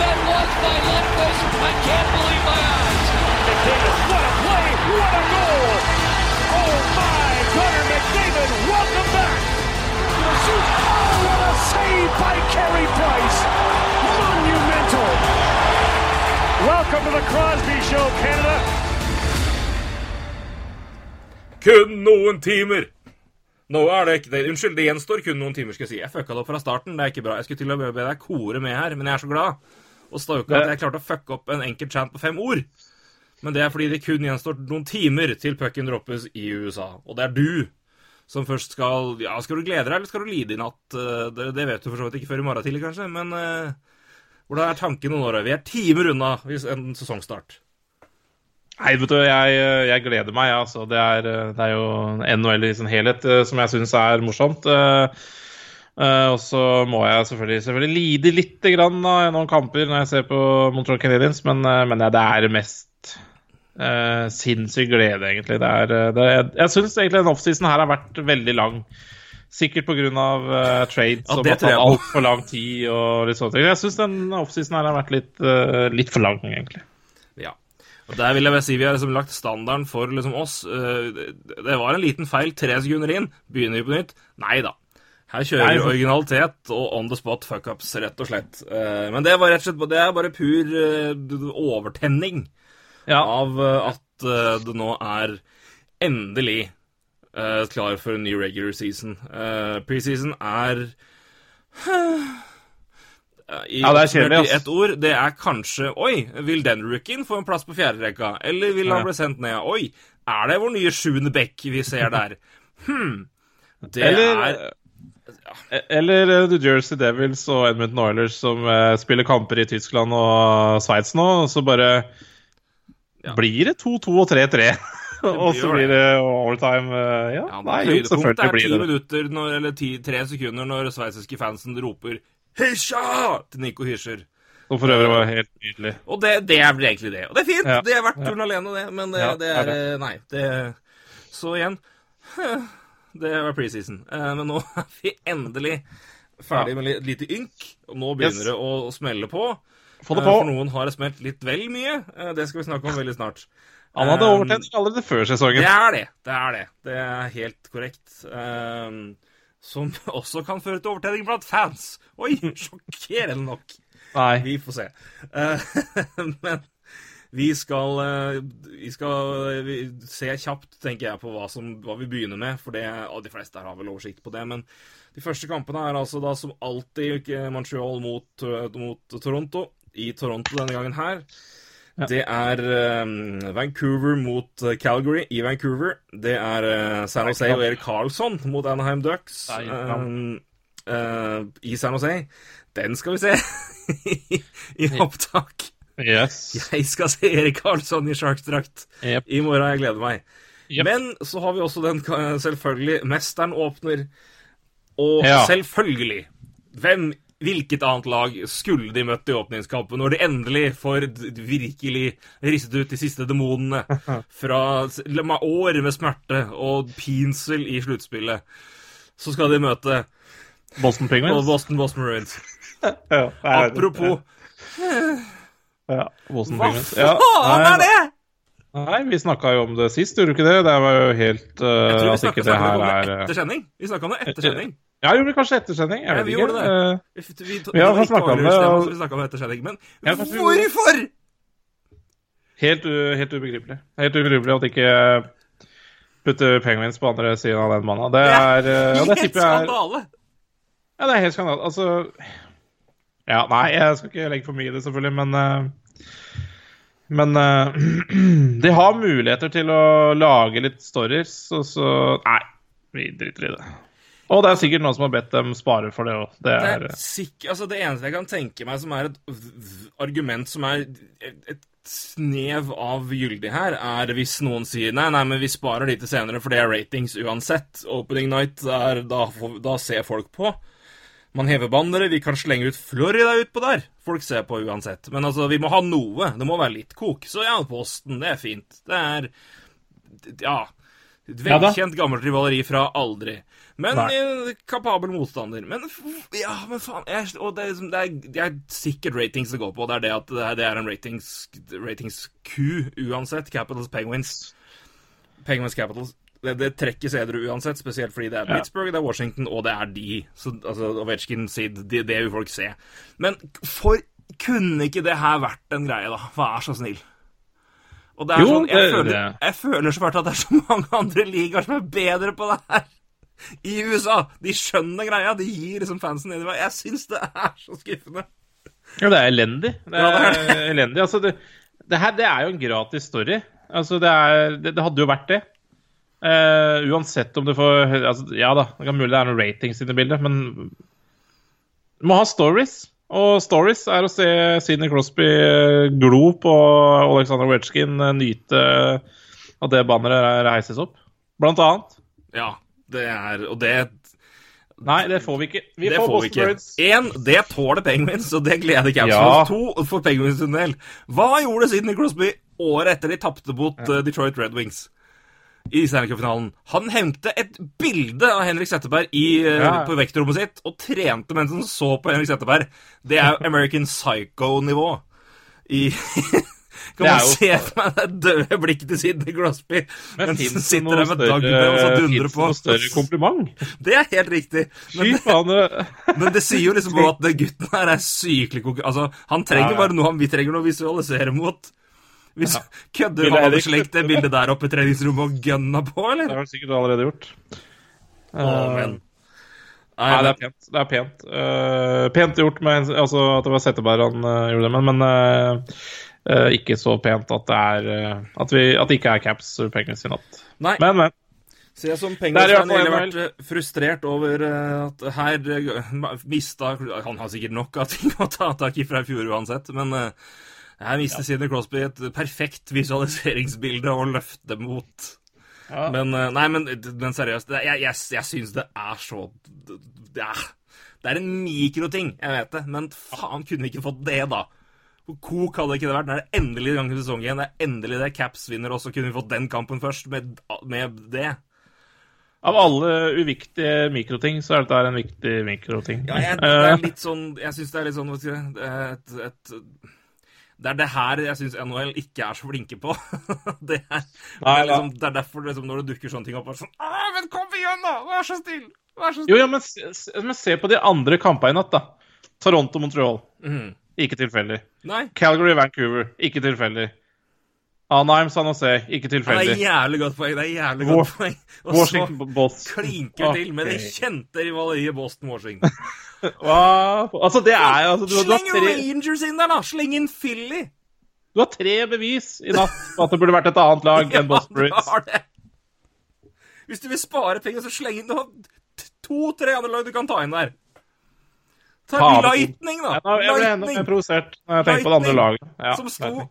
That was by Lundqvist! I can't believe my eyes. McDavid, what a play! What a goal! Oh my, Connor McDavid, welcome back! Oh, what a save by Carey Price! Monumental! Welcome to the Crosby Show, Canada. Kun noen timer! Nå er det ikke det. Unnskyld, det gjenstår kun noen timer, skal jeg si. Jeg fucka det opp fra starten. Det er ikke bra. Jeg skulle til å be deg kore med her, men jeg er så glad. Og så står jo ikke at jeg klarte å fucke opp en enkelt chant på fem ord. Men det er fordi det kun gjenstår noen timer til pucken droppes i USA. Og det er du som først skal Ja, skal du glede deg, eller skal du lide i natt? Eh, Det, det vet du for så vidt ikke før i morgen tidlig, kanskje, men uh, hvordan er tankene nå, Nora? Vi er timer unna hvis en sesongstart. Nei, vet du, jeg, jeg gleder meg, altså. Det er, det er jo NHL i sin helhet eh, som jeg syns er morsomt. Eh, eh, og så må jeg selvfølgelig, selvfølgelig lide lite grann i noen kamper når jeg ser på Montreal Canadiens, men, eh, men ja, det er mest uh, sinnssyk glede, egentlig. Det er, det, jeg jeg syns egentlig den offseason her har vært veldig lang. Sikkert pga. Uh, trades Ja, som har tatt altfor lang tid. og litt sånne ting. Jeg syns den offseason her har vært litt, uh, litt for lang, egentlig. Ja. Og der vil jeg bare si vi har liksom lagt standarden for liksom oss. Det det var en liten feil tre sekunder inn. Begynner vi på nytt? Nei da. Her kjører vi originalitet og on the spot fuckups, rett og slett. Eh, Men det var rett og slett det er bare pur eh, overtenning Ja. av eh, at det nå er endelig klar for en ny regular season. Preseason er i, Ja, det er kjedelig, ass. Et ett ord, det er kanskje Oi, vil den rookien få en plass på fjerderekka? Eller vil han bli sendt ned? Oi, er det vår nye sjuende bekk vi ser der? Hm. Det Eller, er eller eh, New Jersey Devils og Edmonton Oilers som eh, spiller kamper i Tyskland og Sveits nå, så bare Ja. blir det 2-2 og 3-3. og så blir det overtime. eh, ja, ja, nei, jo, selvfølgelig er blir det ti minutter, eller ti, tre sekunder, når sveitsiske fansen roper 'Hysja!' til Nico Hysjer. Som for øvrig var helt nydelig. Og det, det er vel egentlig det. Og det er fint! Ja. Det er verdt turen alene, det. Men det, er det er Nei. Det Så igjen Det var preseason. Eh, Men nå er vi endelig ferdig med et lite ynk. Og nå begynner Yes. det å smelle på. Det Eh, på. For noen har det smelt litt vel mye. Eh, Det skal vi snakke om veldig snart. Han hadde overtenning allerede før sesongen. Det er det. Det er det. Det er helt korrekt. Som også kan føre til overtenning blant fans. Oi, sjokkerende nok. Nei. Vi får se. Men vi skal, eh, vi skal eh, se kjapt, tenker jeg, på hva, som, hva vi begynner med. For det, de fleste her har vel oversikt på det. Men de første kampene er altså da som alltid Montreal mot, eh, mot Toronto. I Toronto denne gangen her. Ja. Det er um, Vancouver mot eh, Calgary i Vancouver. Det er uh, San Jose og Erik Karlsson mot Anaheim Ducks eh, eh, i San Jose. Den skal vi se i opptak. Yes. Jeg skal se Erik Karlsson i Sharks-drakt yep. i morgen. Jeg gleder meg. Yep. Men så har vi også den ka- selvfølgelig Mesteren åpner. Og Ja. selvfølgelig Hvem, hvilket annet lag skulle de møtt i åpningskampen når de endelig får virkelig ristet ut de siste demonene fra år med smerte og pinsel i sluttspillet? Så skal de møte Boston Penguins. Boston Boston. Ja, nei, Apropos ja, Hva faen er det?! Nei, vi snakka jo om det sist, gjorde du ikke det? Det var jo helt uh, Jeg tror vi snakka om det er eh, etter sending. Vi snakka om det etter sending. Ja, gjorde vi kanskje ettersending? Jeg Ja, vi ikke. gjorde det. Eh, Vi, vi, snakket om det, og- vi om etter sending. Men Ja, hvorfor?! helt, helt ubegripelig. Helt ubegripelig at ikke putter Penguins på andre siden av den mannen. Det er eh, ja, det Helt tipper jeg er skandale! Ja, det er helt skandale. Altså Ja, nei, jeg skal ikke legge for mye i det, selvfølgelig, men eh, Men eh, de har muligheter til å lage litt stories, og så Nei, vi driter i det. Og det er sikkert noen som har bedt dem spare for det òg. Det Det, altså det eneste jeg kan tenke meg som er et argument som er et snev av gyldig her, er hvis noen sier nei, nei, men vi sparer de til senere, for det er ratings uansett. Opening night, er, da, da ser folk på. Man hever bannere, vi kan slenge ut Florida utpå der. Folk ser på uansett. Men altså, vi må ha noe. Det må være litt kok. Så ja, Posten, det er fint. Det er Ja. Et. Velkjent gammelt rivaleri fra aldri. Men Nei. eh, kapabel motstander. Men ja, men faen jeg, Og det er, liksom- det, er, det er sikkert ratings det går på. Det er det at det er, en ratings, ratings-ku uansett. Capitals Penguins. Penguins Capitals. Det, det trekker sedere uansett, spesielt fordi det er Ja. Pittsburgh, det er Washington, og det er de. Så, altså, Ovechkin, Sid, det, det vil folk se. Men for kunne ikke det her vært en greie, da? Vær så snill. Og det er Jo, sånn, jeg, det- føler, jeg føler så fælt at det er så mange andre ligaer som er bedre på det her. I USA. De skjønner greia. De gir liksom fansen nedover. Jeg syns det er så skuffende. Ja, det er elendig. Det Ja, er, det elendig. Altså, det, det her det er jo en gratis story. Altså, det, er, det, det hadde jo vært det. Eh, uansett om du får altså, Ja da, det kan mulig det er noen ratings inne i bildet, men du må ha stories. Og stories er å se Sidney Crosby eh, glo på Alexander Ovetsjkin eh, nyte at det banneret reises opp, blant annet. Ja, det er Og det, Nei, det får vi ikke. Vi det får, får vi Boston. Bruins. Én, det tåler Penguins, og det gleder Capsen. Ja. To, for Penguins sin del. Hva gjorde Sidney Crosby året etter de tapte mot ja. Detroit Red Wings? I Stanley Cup-finalen. Han hengte et bilde av Henrik Setteberg i, eh, Ja. på vektrommet sitt og trente mens han så på Henrik Setteberg. Det er American Psycho-nivå. I Kan man jo- se for meg det døde blikket til Sidney Crosby Men mens han sitter der med større, og så dundrer på? noe større kompliment? Det er helt riktig. Men, det- men det sier jo liksom at den gutten her er sykelig konkurranse... Altså, han trenger Ja, ja. bare noe han, vi trenger noe å visualisere mot. Hvis Kødder Ville han hadde det bildet der oppe i treningsrommet og gønna på, eller? Det har han sikkert allerede gjort. Å, men. Nei, det er pent. Det er pent, Uh, pent gjort med altså, at det var Setteberg han uh, gjorde det, men, men uh, eh, ikke så pent at det er eh, at, vi, at det ikke er caps Penguins i natt. Nei. Men, men. Så jeg som Det har vært eh, frustrert over eh, at her eh, mista Han har sikkert nok av ting å ta tak i fra i fjor uansett, men eh, her mister Sidney Crosby et perfekt visualiseringsbilde å løfte mot. Ja. Men, eh, nei, men, men seriøst, jeg, jeg, jeg syns det er så det er, det er en mikroting, jeg vet det, men faen, kunne vi ikke fått det, da? Kok hadde ikke det vært. Nå er det endelig gang til sesongen igjen. Det er endelig det. Caps vinner, også. kunne vi fått den kampen først, med, med det. Av alle uviktige mikroting, så er dette en viktig mikroting. Ja, jeg, det Eh, er litt sånn Jeg syns det er litt sånn hva skal jeg si, et, et, Det er det her jeg syns NHL ikke er så flinke på. det, er, Nei, liksom, det er derfor liksom, når det dukker sånne ting opp, er det sånn men kom igjen, da! Vær så snill! Vær så snill! jo, ja, men, se- men se på de andre kampene i natt, da. Toronto-Montreal. Mm. Ikke tilfeldig. Calgary-Vancouver. Ikke tilfeldig. Anaheim-San Jose. Ikke tilfeldig. Det er jævlig godt poeng. Det er jævlig godt poeng. Og så klinker til med det kjente rivaleriet Boston-Washington. Hva? Altså, det er altså, du, du, har tre, Rangers inn der, da! Sleng inn Philly! du har tre bevis i natt på at det burde vært et annet lag enn du har det. Hvis du vil spare penger, så sleng inn Du to-tre andre lag du kan ta inn der. Ta Lightning, da. Ja, jeg ble enda mer provosert når jeg tenker på det andre laget. Ja, som sto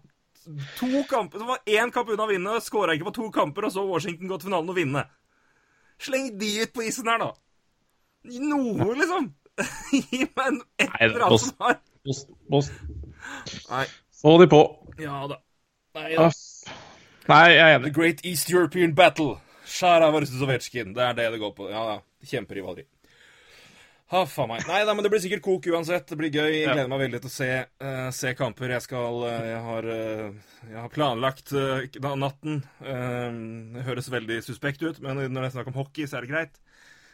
to kamper Som var én kamp unna å vinne, skåra ikke på to kamper, og så Washington gå til finalen og vinne. Sleng de ut på isen her, da. Noe, liksom. Gi meg en et eller annet som har Post, post. Nei. Få de på. Ja da. Nei da. Nei, jeg er The. Great East European Battle. Shara versus Ovetsjkin. Det er det det går på. Ja, da. Kjemperivaleri. Ha, faen meg. Nei da, men det blir sikkert kok uansett. Det blir gøy. Jeg gleder meg veldig til å se, uh, se kamper. Jeg skal uh, Jeg har, uh, jeg har planlagt natten. Eh, det høres veldig suspekt ut, men når det er snakk om hockey, så er det greit.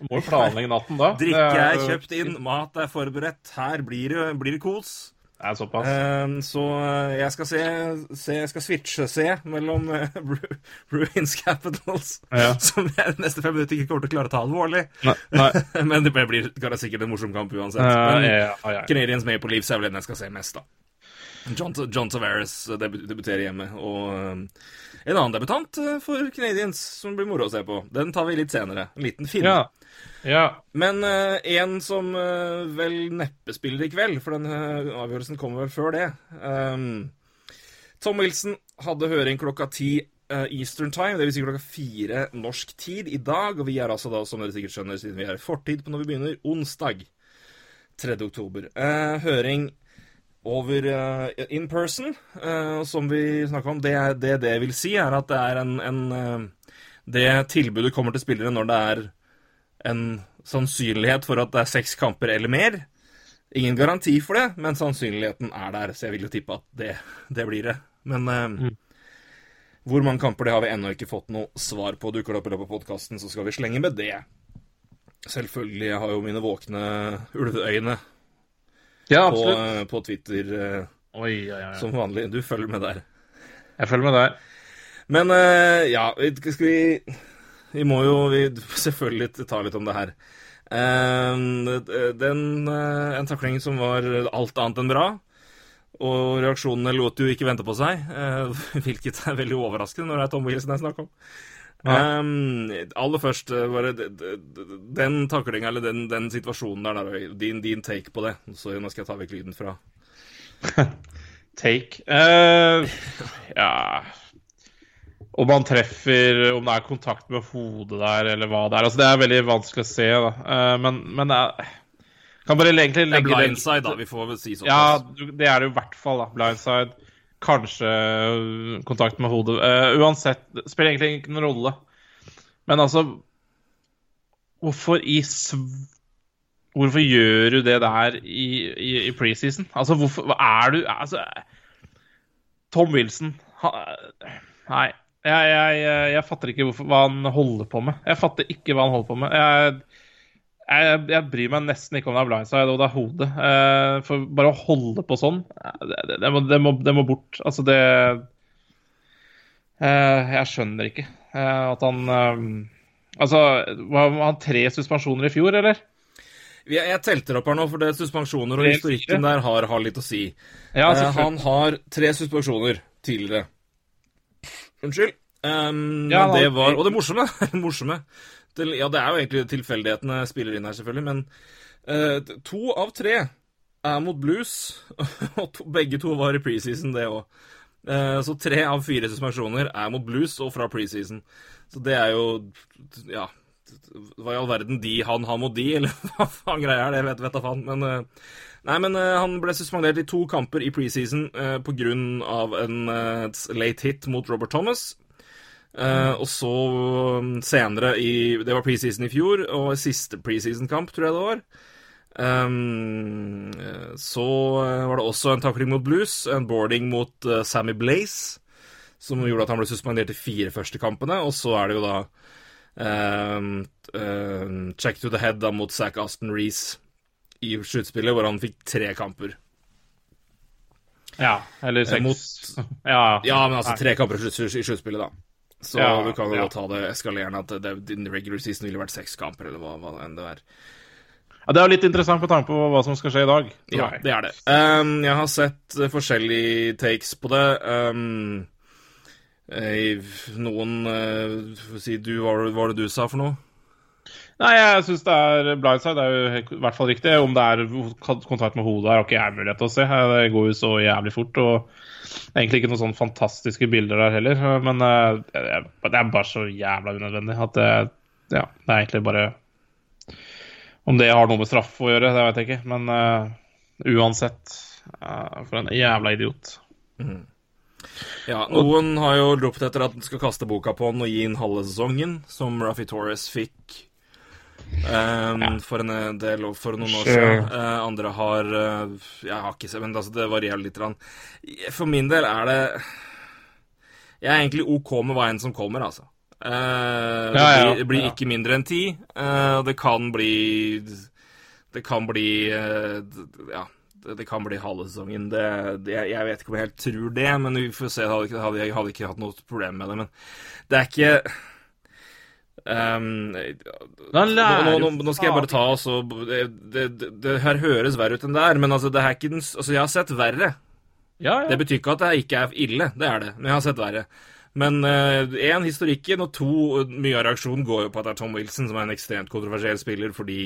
Må jo planlegge natten da. Drikke er kjøpt inn, mat er forberedt. Her blir det, blir det kos. Det er såpass. Uh, så eh, jeg skal se, se Jeg skal switche-se mellom uh, Ruins Bruins Capitals, Ja. som jeg de neste fem minutter ikke kommer til å klare å ta alvorlig. Nei, nei. Men det blir sikkert en morsom kamp uansett. Uh, Men ja, ja, ja. Canadiens Maple Leaves er vel den jeg skal se mest, da. John, John Tavares debuterer hjemme. Og eh, en annen debutant eh, for Canadians som blir moro å se på. Den tar vi litt senere. En liten film. Ja. Ja. Men uh, en som uh, vel neppe spiller i kveld, for den uh, avgjørelsen kommer vel før det. Um, Tom Wilson hadde høring klokka ti eh, Eastern Time, dvs. Si klokka fire norsk tid i dag. Og vi er altså da, som dere sikkert skjønner, siden vi er i fortid på når vi begynner, onsdag 3. oktober. Høring over in person, som vi snakka om. Det, det det vil si, er at det er en, en Det tilbudet kommer til spillere når det er en sannsynlighet for at det er seks kamper eller mer. Ingen garanti for det, men sannsynligheten er der, så jeg vil jo tippe at det, det blir det. Men eh, hvor mange kamper det har vi ennå ikke fått noe svar på. Dukker det opp i løpet av podkasten, så skal vi slenge med det. Selvfølgelig, har jo mine våkne ulveøyne ja, på, eh, på Twitter eh, Oi, oi, oi. som vanlig. Du følger med der. Jeg følger med der. Men eh, ja, skal vi Vi må jo vi, selvfølgelig ta litt om det her. Eh, den, eh, en takling som var alt annet enn bra. Og reaksjonene lot jo ikke vente på seg, eh, hvilket er veldig overraskende når det er Tom Wilson jeg snakker om. om. Um, aller først, eh, bare den taklinga, eller den, den situasjonen der, der din, din take på det. Så nå skal jeg ta vekk lyden fra Take. uh, ja Om man treffer Om det er kontakt med hodet der, eller hva det er. Altså, det er veldig vanskelig å se, da. Eh, men, men jeg kan bare egentlig Det er blindside, da. Vi får vel si sånn. Ja, det er det jo i hvert fall. da, Blindside. Kanskje øh, kontakt med hodet. Uh, uansett, det spiller egentlig ingen rolle. Men altså Hvorfor i. Hvorfor gjør du det der i, i, i preseason? Altså, hvorfor er du Altså Tom Wilson han, Nei. Jeg, jeg, jeg, fatter ikke hvorfor, hva han holder på med. Jeg fatter ikke hva han holder på med. Jeg, jeg, jeg bryr meg nesten ikke om det er blindside og det er hodet. Eh, for bare å holde på sånn, eh, det, det, det, må, det, må, det må bort. Altså, det eh, Jeg skjønner ikke eh, at han eh, Altså, var han tre suspensjoner i fjor, eller? Jeg, jeg telter opp her nå, for det suspensjoner og historikken der har, har litt å si. Ja, Eh, han har tre suspensjoner tidligere. Unnskyld. Um, Ja, det var Og det morsomme, morsomme til, Ja, det er jo egentlig tilfeldighetene spiller inn her, selvfølgelig, men uh, to av tre er mot blues, og to, begge to var i preseason, det òg. så tre av fire suspensjoner er mot blues og fra preseason. Så det er jo Ja. Hva i all verden de han har mot de, eller hva faen greia er det, vet, da faen. Men eh, Nei, men eh, han ble suspendert i to kamper i preseason uh, grunn av en eh, late hit mot Robert Thomas. Uh, og så um, senere i Det var preseason i fjor, og siste preseason-kamp, tror jeg det var. Um, eh, så eh, var det også en takling mot Blues, en boarding mot uh, Sammy Blaze, som gjorde at han ble suspendert i fire første kampene. Og så er det jo da um, um, check to the head da mot Zack Aston Reece i sluttspillet, hvor han fikk tre kamper. Ja, eller seks. mot- Ja, Ja, men altså tre kamper i slutt- sluttspillet, da. Så Ja, du kan jo ja. ta det eskalerende at det, din regular season ville vært seks kamper, eller hva, hva enn det er. Ja, det er jo litt interessant med tanke på hva som skal skje i dag. Ja, det er det. Um, jeg har sett eh, forskjellige takes på det. Um, eh, noen uh, si du, hva var det du sa for noe? Nei, jeg syns det er blindside. Det er jo i hvert fall riktig. Om det er kontakt med hodet, har ikke jeg mulighet til å se. Det går jo så jævlig fort. Og egentlig ikke noen sånne fantastiske bilder der heller. Men eh, det er bare så jævla unødvendig at det, ja, det er egentlig bare Om det har noe med straff å gjøre, det vet jeg ikke. Men uh, uansett uh, For en jævla idiot. Ja, Noen har jo ropt etter at den skal kaste boka på han og gi inn halve sesongen, som Rafi Torres fikk um, for en del for noen år siden. Uh, andre har uh, Jeg har ikke sett, men altså, det varierer litt. For min del er det Jeg er egentlig OK med hva enn som kommer, altså. Uh, det Ja, ja, blir, blir ja. ikke mindre enn ti. eh, det kan bli Det kan bli eh, Ja det, det kan bli halve sesongen. Det, det, jeg vet ikke om jeg helt tror det, men vi får se. Hadde, hadde, jeg hadde ikke hatt noe problem med det. Men det er ikke Han nå, nå, nå, skal jeg bare ta og det, det, det, her høres verre ut enn det er, men altså, det er ikke den Altså, jeg har sett verre Ja, ja. Det betyr ikke at det ikke er ille, det er det, men jeg har sett verre. Men én, historikken, og to, mye av reaksjonen går jo på at det er Tom Wilson som er en ekstremt kontroversiell spiller, fordi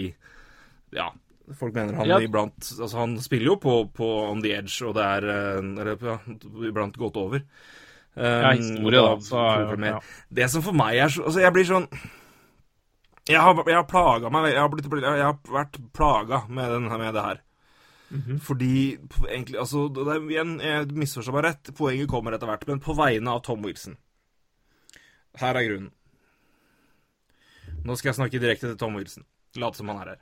ja, folk mener han Ja. iblant Altså, han spiller jo på, på on the edge, og det er uh, Eller ja, iblant gått over. Ja, Um, historie, da, så ja. Det som for meg er så Altså, jeg blir sånn Jeg har, jeg har plaga meg Jeg har, blitt, jeg har vært plaga med, den, med det her. Mhm. Fordi egentlig Altså, det er, igjen, jeg misforstår meg rett. Poenget kommer etter hvert. Men på vegne av Tom Wilson. Her er grunnen. Nå skal jeg snakke direkte til Tom Wilson. Late som han er her.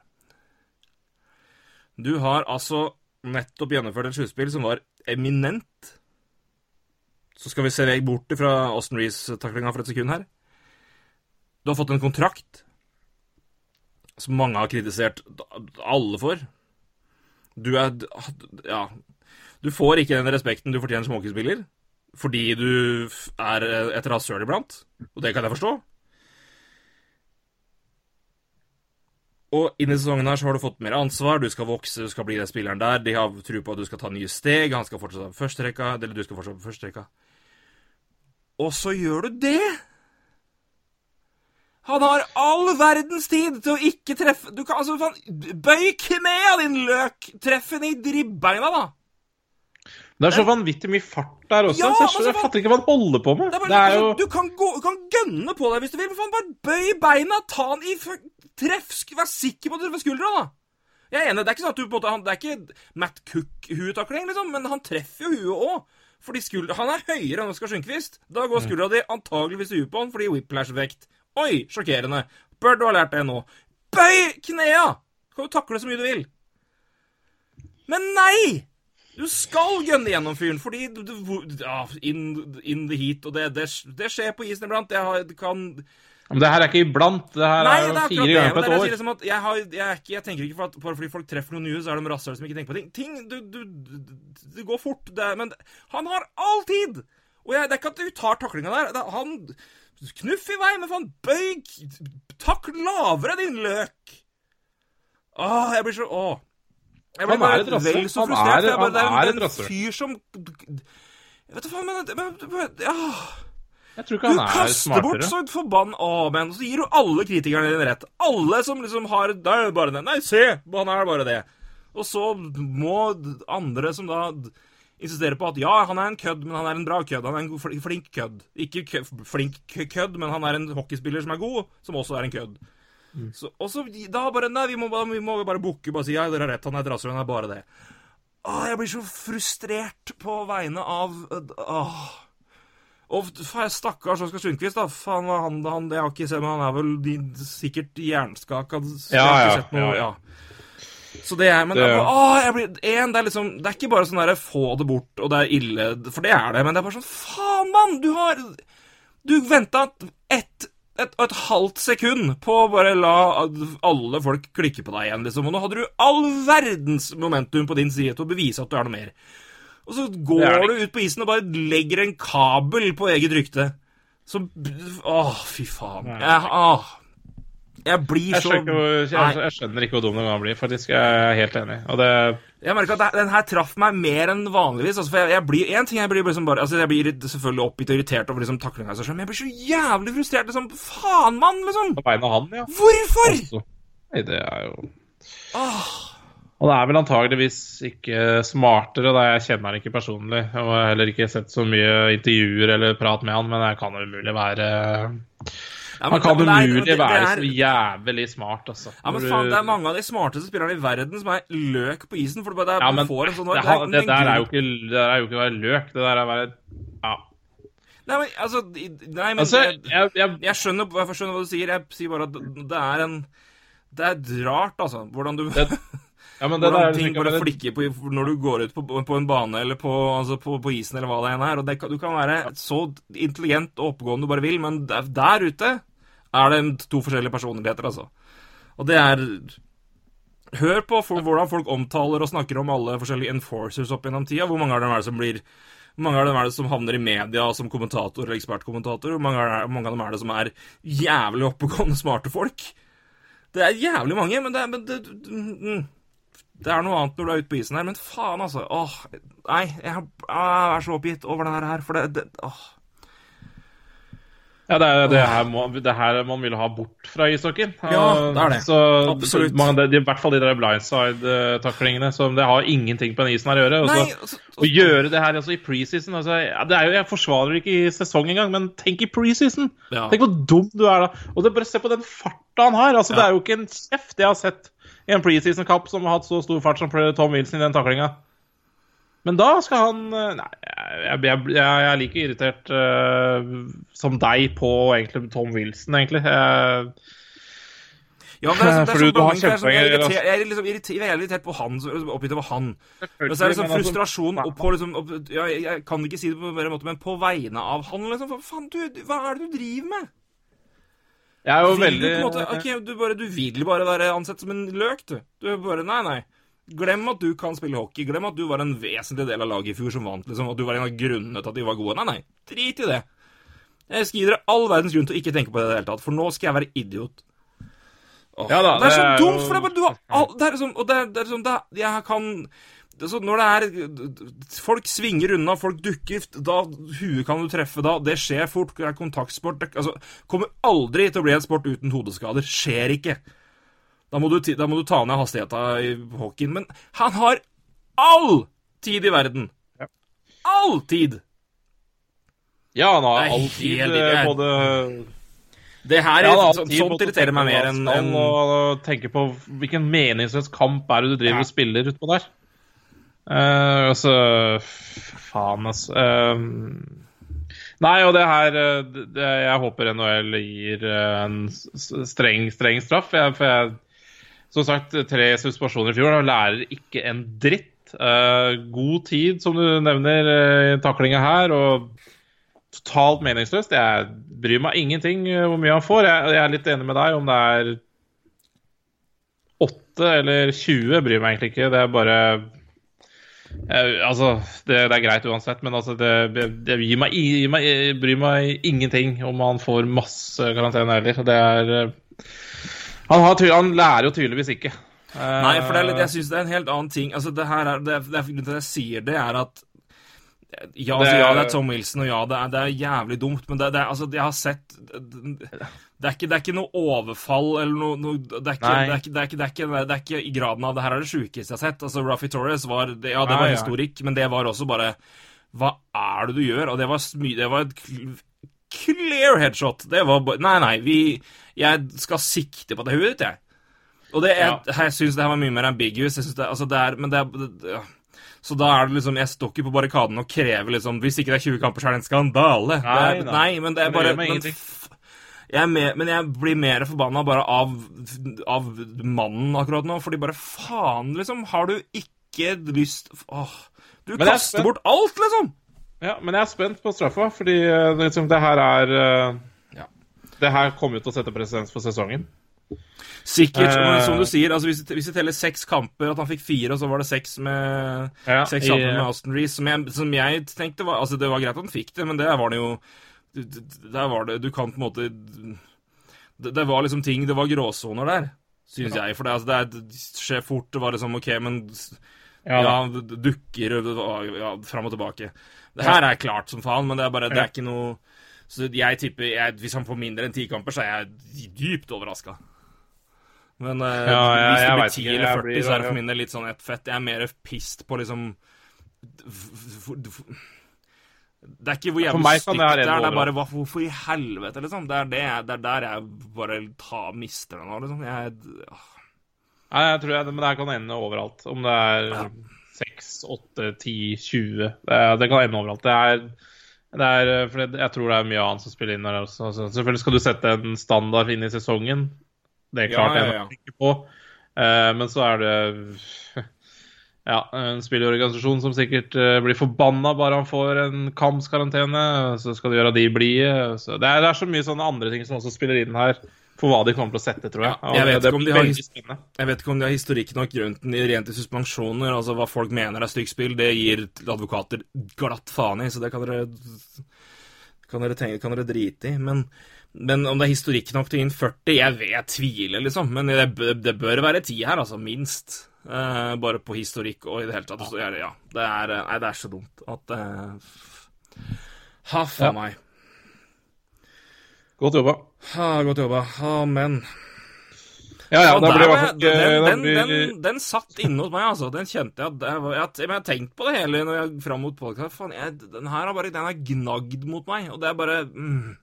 Du har altså nettopp gjennomført et skuespill som var eminent. Så skal vi se vekk bort fra Austin Reece-taklinga for et sekund her. Du har fått en kontrakt som mange har kritisert alle for. Du er Ja. Du får ikke den respekten du fortjener som hockeyspiller fordi du er et rasshøl iblant, og det kan jeg forstå. Og inn i sesongen her så har du fått mer ansvar, du skal vokse, du skal bli den spilleren der. De har tro på at du skal ta nye steg, han skal fortsette på førsterekka, eller du skal fortsette på førsterekka. Og så gjør du det! Han har all verdens tid til å ikke treffe Du kan altså faen Bøy knea, din løk! Treff henne i dribbeina, da! Det er så vanvittig mye fart der også. Ja, så jeg, så jeg fatter ikke hva han holder på med. Det er bare, Det er jo altså, du, kan gå, du kan gønne på deg hvis du vil, men faen, bare bøy beina, ta han i treff, vær sikker på at du treffer skuldra, da. Jeg er enig, det er ikke sånn at du på en måte, han, Det er ikke Matt Cook-huetakling, liksom, men han treffer jo huet òg. Fordi skuldra, Han er høyere enn Oskar Sundquist. Da går skuldra di antageligvis i huet på han fordi whiplash-vekt. Oi, sjokkerende. Bør du ha lært det nå. Bøy knea! Kan du takle så mye du vil. Men nei! Du skal gønne gjennom fyren, fordi du, du, ja, in, in the heat, og det, det, det skjer på isen iblant. Det, har, det kan Men det her er ikke iblant. Det her Nei, er det er fire ganger på er et år. jeg liksom jeg, har, jeg, er ikke, jeg tenker ikke for at bare fordi folk treffer noen nye, så er de rasshøl som ikke tenker på ting. Ting du, du, Det går fort. Det, er- men han har all tid! Og det er ikke at du tar taklinga der. Det, er- han Knuff i vei, men faen, bøy Takk lavere, din løk! Åh, jeg blir så Åh. Jeg blir Han er bare vel så Han frustrert. er- bare, det han er, bare, det er en rasshøl. fyr som vet du faen, men, men, men ja. Jeg tror ikke Du han er kaster bort så et forbann Å, men så gir du alle kritikerne dine rett. Alle som liksom har Det er det bare det. Nei, se! Han er bare det. Og så må andre som da insistere på at ja, han er en kødd, men han er en bra kødd. Han er en flink kødd. Ikke kø flink kødd, men han er en hockeyspiller som er god, som også er en kødd. Så, og så da bare Nei, vi må, vi må bare bukke bare si ja, dere har rett, han er et rasshøl, han er bare det. Åh, jeg blir så frustrert på vegne av Åh. Og stakkars Oskar Sundquist, da. Faen, han, han Jeg har ikke sett, men han er vel de, sikkert jernskaka. Ja, ja, noe, ja. ja. Så det er Men Det- åh, jeg blir, en, det er liksom Det er ikke bare sånn derre få det bort, og det er ille, for det er det, men det er bare sånn Faen, mann! Du har Du venta ett et, et halvt sekund på å bare la alle folk klikke på deg igjen, liksom. Og nå hadde du all verdens momentum på din side til å bevise at du er noe mer. Og så går det det du ut på isen og bare legger en kabel på eget rykte. Så Åh, fy faen. Jeg, åh. jeg blir Jeg så skjønner, hvor- jeg, jeg skjønner ikke hvor dum den kan bli, faktisk. Jeg er helt enig. Og det Jeg merker at det- den her traff meg mer enn vanligvis. Altså, for jeg, jeg blir, en ting jeg blir liksom bare Altså, jeg blir selvfølgelig oppgitt og irritert over liksom taklinga, i seg selv, men jeg blir så jævlig frustrert. Liksom, faen, mann, liksom! På vegne av han, ja. Hvorfor? Altså, nei, det er jo Åh. Han er vel antageligvis ikke smartere, da jeg kjenner han ikke personlig. Og jeg har heller ikke sett så mye intervjuer eller prat med han, men det kan umulig være Ja, men- Han kan det umulig det- det være så jævlig smart, altså. Ja, men faen, Det er mange av de smarteste spillerne i verden som er løk på isen. For det det er, Ja, men får en sånn det, det det, der er jo ikke, det der er jo ikke å være løk. Det der er å være Ja. Nei, men altså Nei, men Altså, jeg, jeg, jeg, jeg, skjønner, jeg skjønner hva du sier. Jeg sier bare at det det er en Det er rart, altså. Hvordan du Det- ja, men det Hvordan ting bare flikker på når du går ut på, på en bane eller på, altså på, på isen eller hva det enn er. Og det, du kan være så intelligent og oppegående du bare vil, men der, der ute er det to forskjellige personligheter, altså. Og det er Hør på for, hvordan folk omtaler og snakker om alle forskjellige enforcers opp gjennom tida. Hvor mange av dem er det som blir hvor mange av dem er det som havner i media som kommentator eller ekspertkommentator? Hvor mange, er, hvor mange av dem er det som er jævlig oppegående, smarte folk? Det er jævlig mange, men det men det, mm, Det er noe annet når du er ute på isen her, men faen, altså. Åh, nei, jeg, jeg er så oppgitt over det her, for det, det åh. Ja, det er det her, det her man vil ha bort fra ishockeyen. Ja, det er det. Så, Absolutt. Man, det, I hvert fall de der blindside-taklingene. som det har ingenting på den isen her å gjøre. Nei, altså, Å gjøre det her altså, i preseason altså, ja, det er jo, Jeg forsvarer det ikke i sesong engang, men tenk i preseason! Ja. Tenk hvor dum du er da. Og det, bare se på den farta han har. Altså, Det er jo ikke en kjeft jeg har sett i en preseason-kapp som har hatt så stor fart som Tom Wilson i den taklinga. Men da skal han eh, Nei, jeg, jeg, jeg, jeg er like irritert uh, som deg på egentlig Tom Wilson, egentlig. Jeg, Ja, men det er, sånn, det er Fordi så du har blanding, jeg er så- jeg er kjempepoeng, jeg er liksom jeg er irritert på han, oppgitt over han. Men så er det sånn altså- frustrasjon på liksom opp, ja, jeg kan ikke si det på en bedre måte, men på vegne av han, liksom. Faen, du, hva er det du driver med? Jeg er jo Vil veldig du, måte, ok, du, bare, du vil bare være ansett som en løk, du. Du bare Nei, nei. Glem at du kan spille hockey. Glem at du var en vesentlig del av laget i fjor som vant, liksom. At du var en av grunnene til at de var gode. Nei, nei. Drit i det. Jeg skal gi dere all verdens grunn til å ikke tenke på det i det hele tatt, for nå skal jeg være idiot. Åh, Ja da, det er så det er dumt, for det er bare du har all, Det er sånn, Og det er, det er sånn det, er- Jeg kan det er sånn, Når det er Folk svinger unna, folk dukker Da Huet kan du treffe da. Det skjer fort. Det er kontaktsport. Det, altså, kommer aldri til å bli en sport uten hodeskader. Skjer ikke. Da må, du, da må du ta ned hastigheta i hockeyen. Men han har all tid i verden! All tid! Ja, han har alltid helt- eh, både Det her, Ja, da, har så, Sånt irriterer meg mer enn en... tenke på hvilken meningsløs kamp er det du driver og spiller utpå der. Uh, altså Faen, altså. Uh, nei, og det her eh, det, Jeg håper NHL gir eh, en streng, streng straff. Jeg, for jeg, som sagt, tre suspensjoner i fjor. og Lærer ikke en dritt. Uh, god tid, som du nevner, i taklinga her. og totalt meningsløst. Jeg bryr meg ingenting hvor mye han får. Jeg, jeg er litt enig med deg om det er 8 eller 20, bryr meg egentlig ikke. Det er bare eh, Altså, det, det er greit uansett, men altså, det, det gir meg, gir meg, bryr meg ingenting om han får masse karantene heller. Det er eh, han, har, han lærer jo tydeligvis ikke. Eh, Nei, for det er litt, jeg syns det er en helt annen ting. Altså, det her er, det, det er grunnen til at jeg sier det, er at ja, altså, Det ja, det er Tom Wilson, og ja, det er, det er jævlig dumt, men det, det er, altså, jeg har sett Det er ikke, det er ikke noe overfall eller noe, noe det, er ikke, det, er ikke, det, er ikke, i graden av Det her er det sjukeste jeg har sett. Altså, Ruffy Torres var Ja, det var Ja, ja. historikk, men det var også bare Hva er det du gjør? Og det var, det var et clear headshot. Det var bare Nei, nei, vi Jeg skal sikte på det huet ditt, jeg. Og det er, jeg syns det her var mye mer ambiguous. Jeg synes det, altså det er, men det er ja. Så da er det liksom Jeg står ikke på barrikaden og krever liksom Hvis ikke det er 20 kamper, så er det en skandale. Nei, Nei, nei men det er bare men, jeg er mer, Men jeg blir mer forbanna bare av, av mannen akkurat nå, fordi bare faen, liksom. Har du ikke lyst Åh. Du Men er kaster bort alt, liksom! Ja, men jeg er spent på straffa, fordi eh, det, liksom, det her er eh, Ja. Det her kommer jo til å sette presedens for sesongen. Sikkert, men Eh. som du sier, altså hvis, hvis vi teller seks kamper, at han fikk fire, og så var det seks med Ja, Seks kamper med Austin Reece, som jeg, som jeg tenkte var Altså, det var greit at han fikk det, men det var det jo Der var det Du kan på en måte Det, det var liksom ting Det var gråsoner der, syns jeg. For det, altså, det, er, skjer fort. Det var liksom OK, men Ja, Ja, dukker ja, fram og tilbake. Det her er klart som faen, men det er bare Det er ikke noe Så jeg tipper jeg, Hvis han får mindre enn ti kamper, så er jeg dypt overraska. Men eh, Ja, jeg- hvis det blir 10 ikke, eller 40, blir- så er det for min del litt sånn ett fett. Jeg er mer pissed på liksom Det er ikke hvor jævlig stygt det er, det er bare hva, hvorfor i helvete, liksom. Det er, det, det er der jeg bare tar, mister det nå, liksom. Jeg, åh. Nei, jeg tror jeg, men det her kan ende overalt. Om det er 6, 8, 10, 20 Det, det kan ende overalt. Det er, det er for Jeg tror det er mye annet som spiller inn der også. Selvfølgelig skal du sette en standard inn i sesongen. Det er Ja, klart ja, jeg ja. tenker på. Uh, men så er det ja, en spillorganisasjon som sikkert eh, blir forbanna bare han får en kampskarantene. Så skal du gjøre de blide. Så Det, er- det er så mye sånne andre ting som også spiller inn her for hva de kommer til å sette, tror jeg. Ja, jeg vet har. Jeg vet ikke om de har historikk nok rundt den i rent i suspensjoner. Altså hva folk mener er stygt spill, det gir advokater glatt faen i, så det kan dere kan dere, tenke, kan dere drite i. Men, men om det er historikk nok til å gi inn 40, jeg, vet, jeg tviler, liksom. Men det, det bør være 10 her, altså. Minst. Eh, bare på historikk og i det hele tatt. Så ja, det er, eh, nei, det er så dumt at uh, Haff a Ja. meg. Godt jobba. Ha, godt jobba. Amen. Ja, ja, da blir jeg- den, den, den, den satt inne hos meg, altså. Den kjente jeg at jeg, jeg har tenkt på det hele når jeg fram mot podkast. Den her har bare Den er gnagd mot meg, og det er bare mm.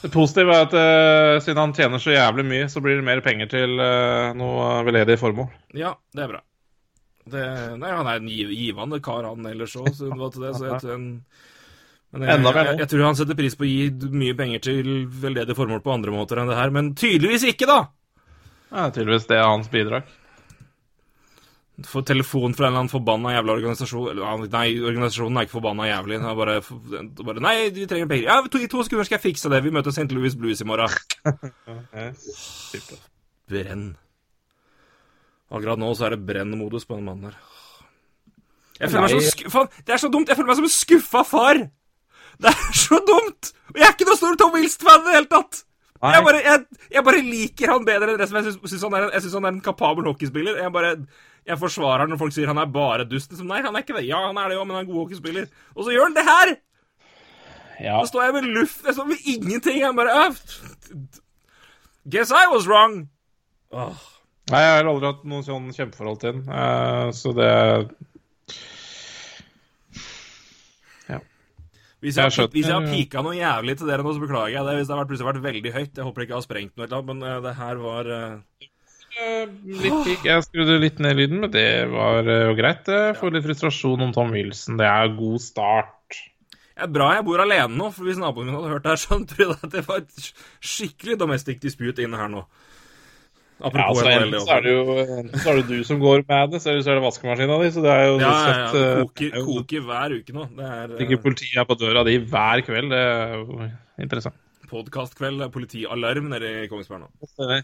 Det positive er at uh, siden han tjener så jævlig mye, så blir det mer penger til uh, noe veldedig formål. Ja, det er bra. Det, nei, han er en giv, givende kar, han ellers òg, så det. Så jeg, en- men jeg, jeg, jeg tror han setter pris på å gi mye penger til veldedige formål på andre måter enn det her, men tydeligvis ikke, da! Ja, tydeligvis det er hans bidrag. Får telefon fra en eller annen forbanna jævla organisasjon Nei, organisasjonen er ikke forbanna jævlig. Den er bare, bare Nei, vi trenger penger. Ja, to, i to sekunder skal jeg fikse det. Vi møter St. Louis Blues i morgen. Brenn. Akkurat nå så er det brennmodus på den mannen der. Jeg føler meg som så sku... Faen, det er så dumt! Jeg føler meg som en skuffa far! Det er så dumt! Jeg er ikke noe stor Tom Wilst-fan i det hele tatt! Jeg bare, jeg, jeg bare liker han bedre enn resten. Jeg syns- han, han er en kapabel hockeyspiller. Jeg bare jeg forsvarer når folk sier han er bare dust. Nei, han er ikke det. Ja, han er det jo, men han er en god hockeyspiller. Og så gjør han det her! Ja. Så står jeg med luft Jeg står med ingenting. Jeg bare Guess I was wrong. Åh. Nei, jeg har aldri hatt noe sånn kjempeforhold til den, uh, så det Hvis jeg, Jeg hvis jeg har pika noe jævlig til dere nå, så beklager jeg det. Hvis det har vært, plutselig vært veldig høyt. Jeg håper ikke jeg har sprengt noe, eller annet, men eh, det her var eh, Eh, Litt pik. Jeg skrudde litt ned lyden, men det var eh, jo greit. Jeg får litt frustrasjon om Tom Wilson. Det er god start. Det er bra jeg bor alene nå, for hvis naboen min hadde hørt det her, så tror jeg at det var et skikkelig domestic dispute inne her nå. Ja, Apropos altså, enten så er det jo enten så er det du som går med det, eller så er det vaskemaskina di. Så det er jo Ja, ja, sett, ja. Det eh, koker, er jo- koker hver uke nå. Det er Ikke politiet er på døra di hver kveld. Det er jo interessant. podkastkveld, politialarm nede i Kongsberg nå.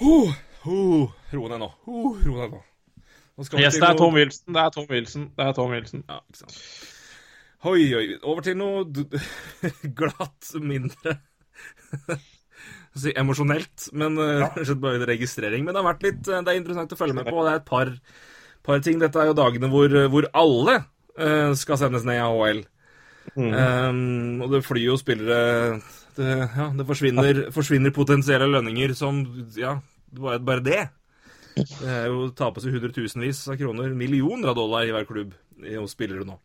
Huh, ho, ro ned nå. Ho, ro ned nå. Nå skal Yes, det er Tom Wilson. Det er Tom Wilson. Det er Tom Wilson. Ja, ikke sant. Oi, oi. Over til noe glatt mindre si, emosjonelt, men uh, bare en registrering. Men det har vært litt eh, Det er interessant å følge med på. Det er et par, par ting. Dette er jo dagene hvor, hvor alle eh, skal sendes ned i AHL. Um, og det flyr jo spillere Det, ja, det forsvinner, forsvinner potensielle lønninger som Ja, bare, bare det. Det er jo tapes jo hundretusenvis av kroner, millioner av dollar i hver klubb hos spillere nå.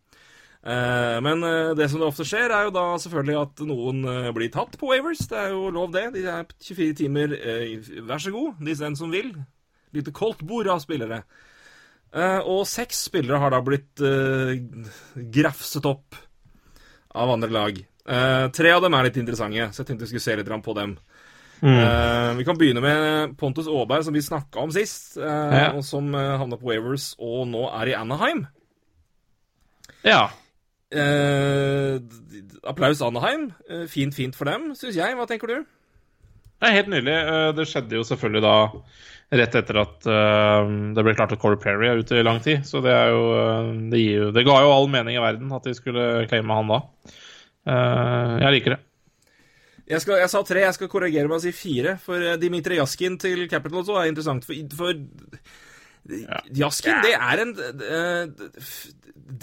Eh, men eh, det som det ofte skjer, er jo da selvfølgelig at noen eh, blir tatt på waivers. Det er jo lov, det. De er 24 timer. eh, vær så god, de den som vil. Lite koldt bord av spillere. Eh, og seks spillere har da blitt eh, grafset opp av andre lag. Eh, tre av dem er litt interessante, så jeg tenkte vi skulle se litt på dem. Eh, vi kan begynne med Pontus Aaberg, som vi snakka om sist, Uh, Ja. og som uh, havna på Wavers og nå er i Anaheim. Ja. Applaus Anaheim. Fint, fint for dem, syns jeg. Hva tenker du? Det er helt nydelig. Det skjedde jo selvfølgelig da rett etter at det ble klart at Corey Perry er ute i lang tid. Så det er jo Det, jo, det ga jo all mening i verden at de skulle claime han da. Eh, Jeg liker det. Jeg, skal, jeg sa tre, jeg skal korrigere meg og si fire. For eh, Dimitri Jaskin til Capitals også er interessant. For, for Jaskin, det er en eh,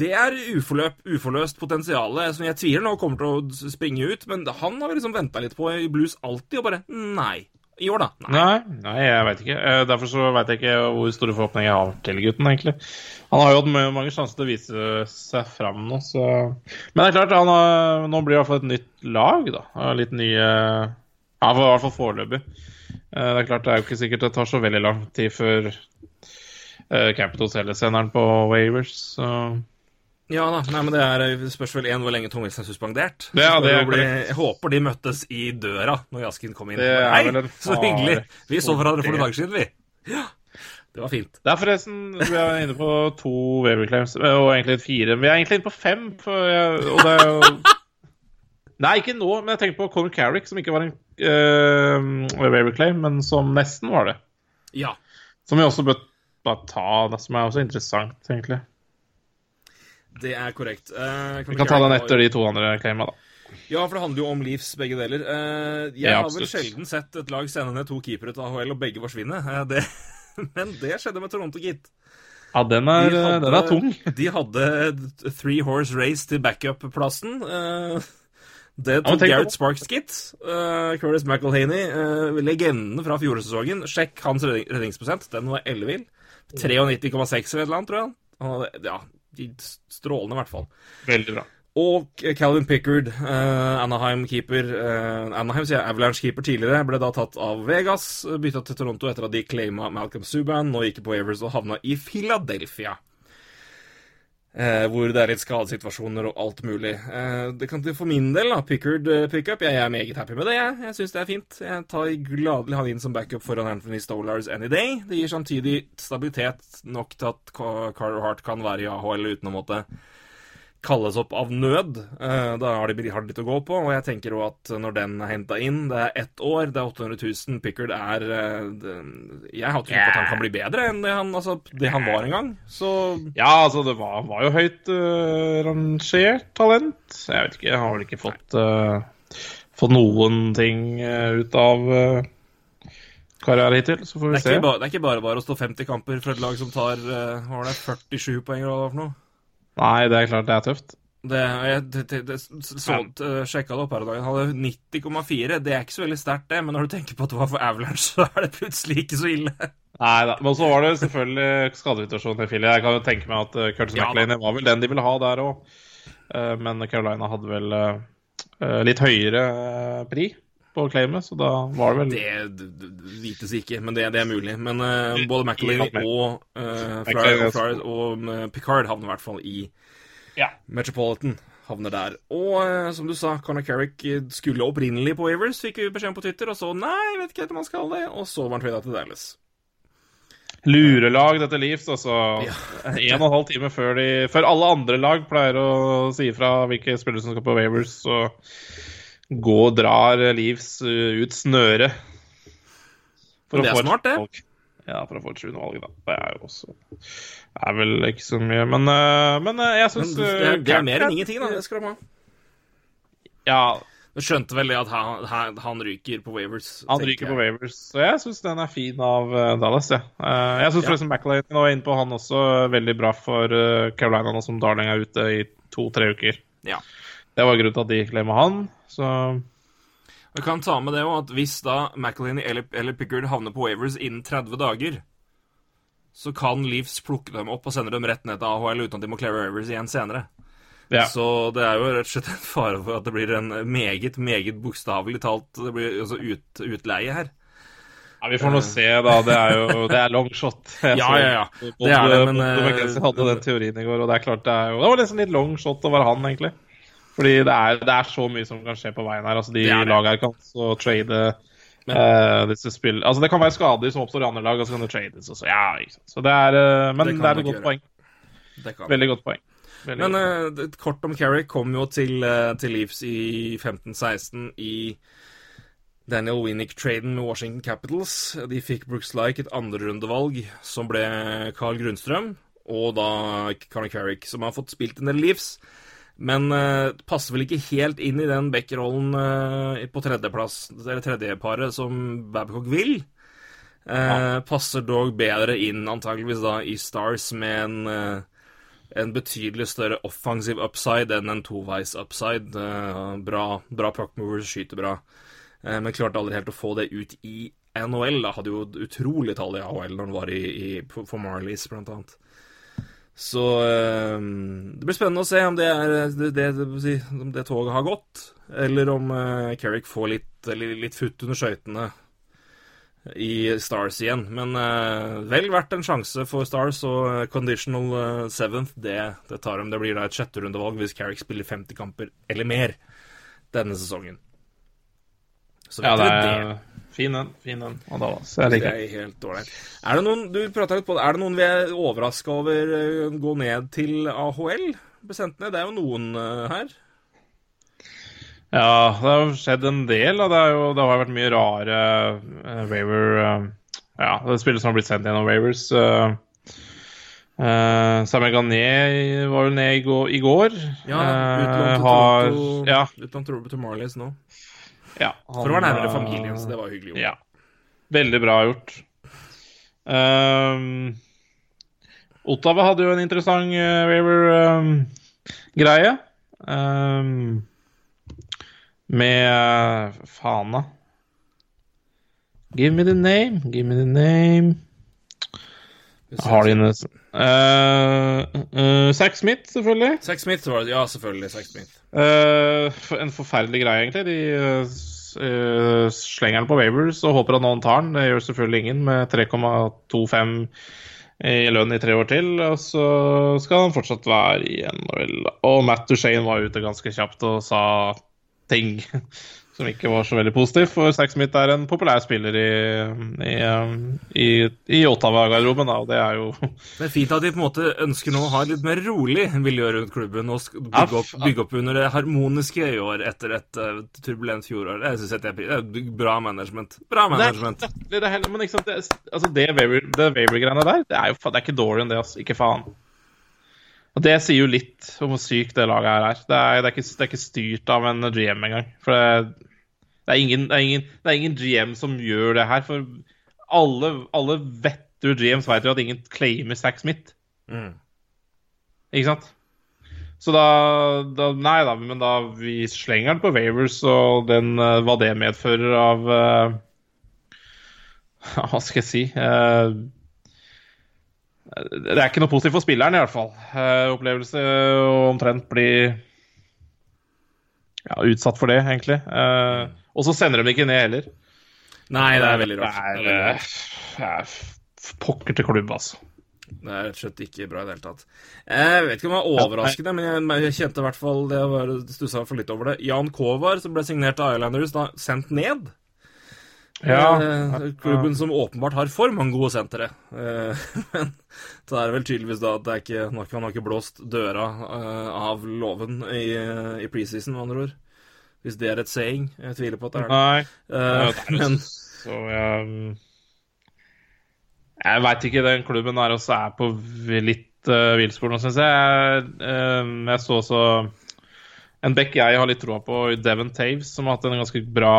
Det er uforløp, uforløst potensial som jeg tviler nå kommer til å springe ut. Men han har vi liksom venta litt på i blues alltid, og bare nei. I år, da. Nei. Nei, nei jeg veit ikke. Eh, Derfor så veit jeg ikke hvor store forhåpninger jeg har til gutten, egentlig. Han har jo hatt mange sjanser til å vise seg fram nå, så Men det er klart, har, nå blir det i hvert fall et nytt lag, da. Litt nye Ja, i hvert fall foreløpig. Eh, Det er klart, det er jo ikke sikkert det tar så veldig lang tid før eh, Capitals heller sender på Wavers, så Ja da, nei, men det er, det spørs vel en hvor lenge Tom Wilson er suspendert. Ja, det er bli, jeg håper de møttes i døra når Jaskin kom inn. Det Hei, så hyggelig! Vi så hverandre for det. noen dager siden, vi. Ja, det var fint. Det er forresten Vi er inne på to waiver claims, eh, og egentlig fire. Vi er egentlig inne på fem. Jeg, og det er jo Nei, ikke nå, men jeg tenker på Conor Carrick, som ikke var en uh, waiver claim, men som nesten var det. Ja. Som vi også bør ta, det som er også interessant, egentlig. Det er korrekt. Eh, Vi kan ta den etter de to andre claima, da. Ja, for det handler jo om Leafs, begge deler. Uh, jeg Ja, har vel sjelden sett et lag sende ned to keepere til AHL, og begge forsvinne. Uh, det, men det skjedde med Toronto, gitt. Ja, den er, De hadde- den er tung. De hadde three horse race til backup-plassen. Eh, det tok ja, Gareth på- Sparks, gitt. Eh, Curtis McElhaney, uh, legendene fra fjorårssesongen. Sjekk hans redning- redningsprosent. Den var ellevill. 93,6 eller et eller annet, tror jeg. Ja, strålende, i hvert fall. Veldig bra. Og Calvin Pickard, eh, Anaheim-keeper eh, Anaheim sier Avalanche-keeper tidligere, ble da tatt av Vegas, bytta til Toronto etter at de claima Malcolm Subban. Nå gikk på Avers og havna i Philadelphia. Eh, hvor det er litt skadesituasjoner og alt mulig. Eh, det kan For min del, da, Pickard eh, pickup, jeg er meget happy med det. Jeg, jeg syns det er fint. Jeg tar gladelig han inn som backup foran Anthony Stolars any day. Det gir samtidig stabilitet nok til at Carl Hart kan være i AHL uten å måtte kalles opp av nød. Eh, Da har de, har de litt å gå på, og jeg tenker òg at når den er henta inn Det er ett år, det er 800 000. Pickard er eh, det, Jeg har tro på at han kan bli bedre enn det han, altså, det han var en gang. Så Ja, altså, det var, var jo høyt uh, rangert talent. Jeg vet ikke, jeg har vel ikke fått, uh, fått noen ting uh, ut av uh, hittil. Så får det vi er, se. bare, det er ikke bare bare å stå 50 kamper for et lag som tar uh, var det, 47 poeng eller hva det var for noe. Nei, det er klart det er tøft. Det, jeg det, det, det, så, uh, sjekka det opp her i dag. Han hadde 90,4. Det er ikke så veldig sterkt, det, men når du tenker på at det var for Avalanche, så er det plutselig ikke så ille. Nei da. Men så var det selvfølgelig skadesituasjonen til Philly. Jeg kan jo tenke meg at uh, Curtis Ja. McLean var vel den de ville ha der òg. men Carolina hadde vel litt høyere pri på claimet, så da var det vel Det d- d- vites ikke, men det, det er mulig. Men uh, både McElhaney og, uh, McElhaney og, Flyer, og eh, Picard havner i hvert fall i Ja. Metropolitan. Havner der. Og eh, som du sa, Conor Carrick eh, skulle opprinnelig på Avers, fikk vi beskjed om på Twitter, og så nei, vet ikke helt om han skal det, og så var han trada til Dallas. lurelag, dette Leafs. Altså en og en halv time før, de, før alle andre lag pleier å si ifra hvilke spillere som skal på Wavers, så gå og drar Leafs uh, ut snøret. For Det er smart, det. Folk. Ja, for å få et sjuende valg, da. Det er jo også Det er vel ikke så mye, men, uh, men uh, jeg syns det det er mer enn ingenting, da. Det skal de ha. Ja, Du skjønte vel det at han, han, han ryker på Wavers? Han ryker ryker på jeg. Wavers, så jeg syns den er fin av eh, Dallas. Ja. Eh, jeg syns Ja. forresten McLean nå er inne på han også veldig bra for eh, Carolina nå som Darling er ute i to-tre uker. Ja. Det var grunnen til at de gikk med han. Så Vi kan ta med det òg, at hvis da McElhaney eller, eller Pickard havner på Wavers innen 30 dager, så kan Leafs plukke dem opp og sende dem rett ned til AHL uten at de må klare Wavers igjen senere. ja. Så det er jo rett og slett en fare for at det blir en meget, meget bokstavelig talt Det blir altså ut, utleie her. ja, vi får nå se, da. Det er jo det er long shot. Jeg Ja, ja, ja. Det er det, men, Bob eh, McKenzie hadde den teorien i går, og det er klart det er jo Det var nesten litt long shot å være han, egentlig. Fordi det er, det er så mye som kan skje på veien her. Altså, de lagene kan så trade Men- uh, disse spill... Altså, det kan være skader som oppstår i andre lag, og så kan det trades. Og så, ja. Så det er uh, Men Det det, er et godt poeng. Veldig godt poeng. Veldig Men godt. Uh, kort om Carrick kom jo til, til Leafs i 15-16 i Daniel Winnick-traden med Washington Capitals. De fikk Brooks Like et andrerundevalg, som ble Carl Grundstrøm, og da Conor Carrick, som har fått spilt en del Leafs. Men uh, passer vel ikke helt inn i den backrollen uh, på tredjeplass, eller tredjeparet, som Babcock vil. Eh, Passer dog bedre inn, antageligvis da, i Stars med en eh, en betydelig større offensiv upside enn en toveis upside. Eh, bra bra puckmovers, skyter bra. Eh, men klarte aldri helt å få det ut i NHL. Da. Hadde jo utrolig tall i AHL når han var i, i, for Marlies, blant annet. Så eh, det blir spennende å se om det, er, det, det, det, om det toget har gått, eller om eh, Carrick får litt, litt, futt under skøytene i Stars igjen. Men eh, vel verdt en sjanse for Stars, og eh, conditional eh, seventh, det, det tar dem. Det blir da et sjetterundevalg hvis Carrick spiller 50 kamper eller mer denne sesongen. Så Ja, vet det Er... er fin den. Fin den Og da så Jeg liker Det er helt ålreit. Er det noen du litt på det, er det noen vi er overraska over eh, gå ned til AHL? Besentene? Det er jo noen eh, her. Ja, det har skjedd en del. Og Det, er jo, det har vært mye rare uh, Waver uh, Ja, det er spillere som har blitt sendt gjennom Wavers. Uh, Uh, Samuel Garnier var jo ned i går. Ja, utlånt til har, Toronto- ja, utlånt til Marlies nå. Ja, For å være nærmere familien, så det var hyggelig. gjort. Ja. Veldig bra gjort. Um, Ottawa hadde jo en interessant uh, waiver-greie. Um, med uh, Faen. Give me the name, give me the name. Har de uh, uh, Zack Smith, selvfølgelig. Zack Smith var det. Ja, selvfølgelig. Zack Smith. For en forferdelig greie, egentlig. De uh, slenger den på Wavers og håper at noen tar den. Det gjør selvfølgelig ingen, med 3,25 i lønn i tre år til. Og så skal han fortsatt være i NHL. Og Matt Duchene var ute ganske kjapt og sa ting som ikke var så veldig positiv. For Saxmith er en populær spiller i, i, i, i Ottawa-garderoben, og det er jo Det er fint at de på en måte ønsker nå å ha litt mer rolig miljø rundt klubben og bygge opp, bygge opp under det harmoniske i år etter et uh, turbulent fjorår. Jeg synes det er, det er bra management. Bra Det management. latterlig, det heller, men ikke sant, det, altså det Waver- det Waver-greiene der, det er jo det er ikke dårligere enn det, altså. Ikke faen. Og det sier jo litt om hvor sykt det laget her er. Det er, det er, ikke, det er ikke styrt av en GM engang. For det, det, er ingen, det, er ingen, det er ingen GM som gjør det her. For alle, alle vetture GMs vet jo at ingen claimer Zack Smith. Mm. Ikke sant? Så da, da Nei da, men da vi slenger den på Wavers, og den, eh, hva det medfører av uh, Hva skal jeg si eh, Det er ikke noe positivt for spilleren, i hvert fall. Eh, opplevelse å omtrent bli ja, utsatt for det, egentlig. Eh, og så sender de ikke ned heller. Nei, det er veldig rart. Det er det er pokker til klubb, altså. Det er rett og slett ikke bra i det hele tatt. Jeg vet ikke om det var overraskende, men jeg, kjente i hvert fall det stussa i litt over det. Jan Kovar, som ble signert av Islanders, da sendt ned. Eh, klubben som åpenbart har for mange gode sentre. Eh, men så er det vel tydeligvis da at det er ikke, han har ikke- blåst døra eh, av låven i, i preseason, med andre ord. Hvis det er et saying. Jeg tviler på at det er det. Nei. Ja, men Så jeg Jeg veit ikke. Den klubben der også er på litt uh, villspor nå, syns jeg. Jeg, jeg så også en back jeg har litt troa på, Devon Taves, som har hatt en ganske bra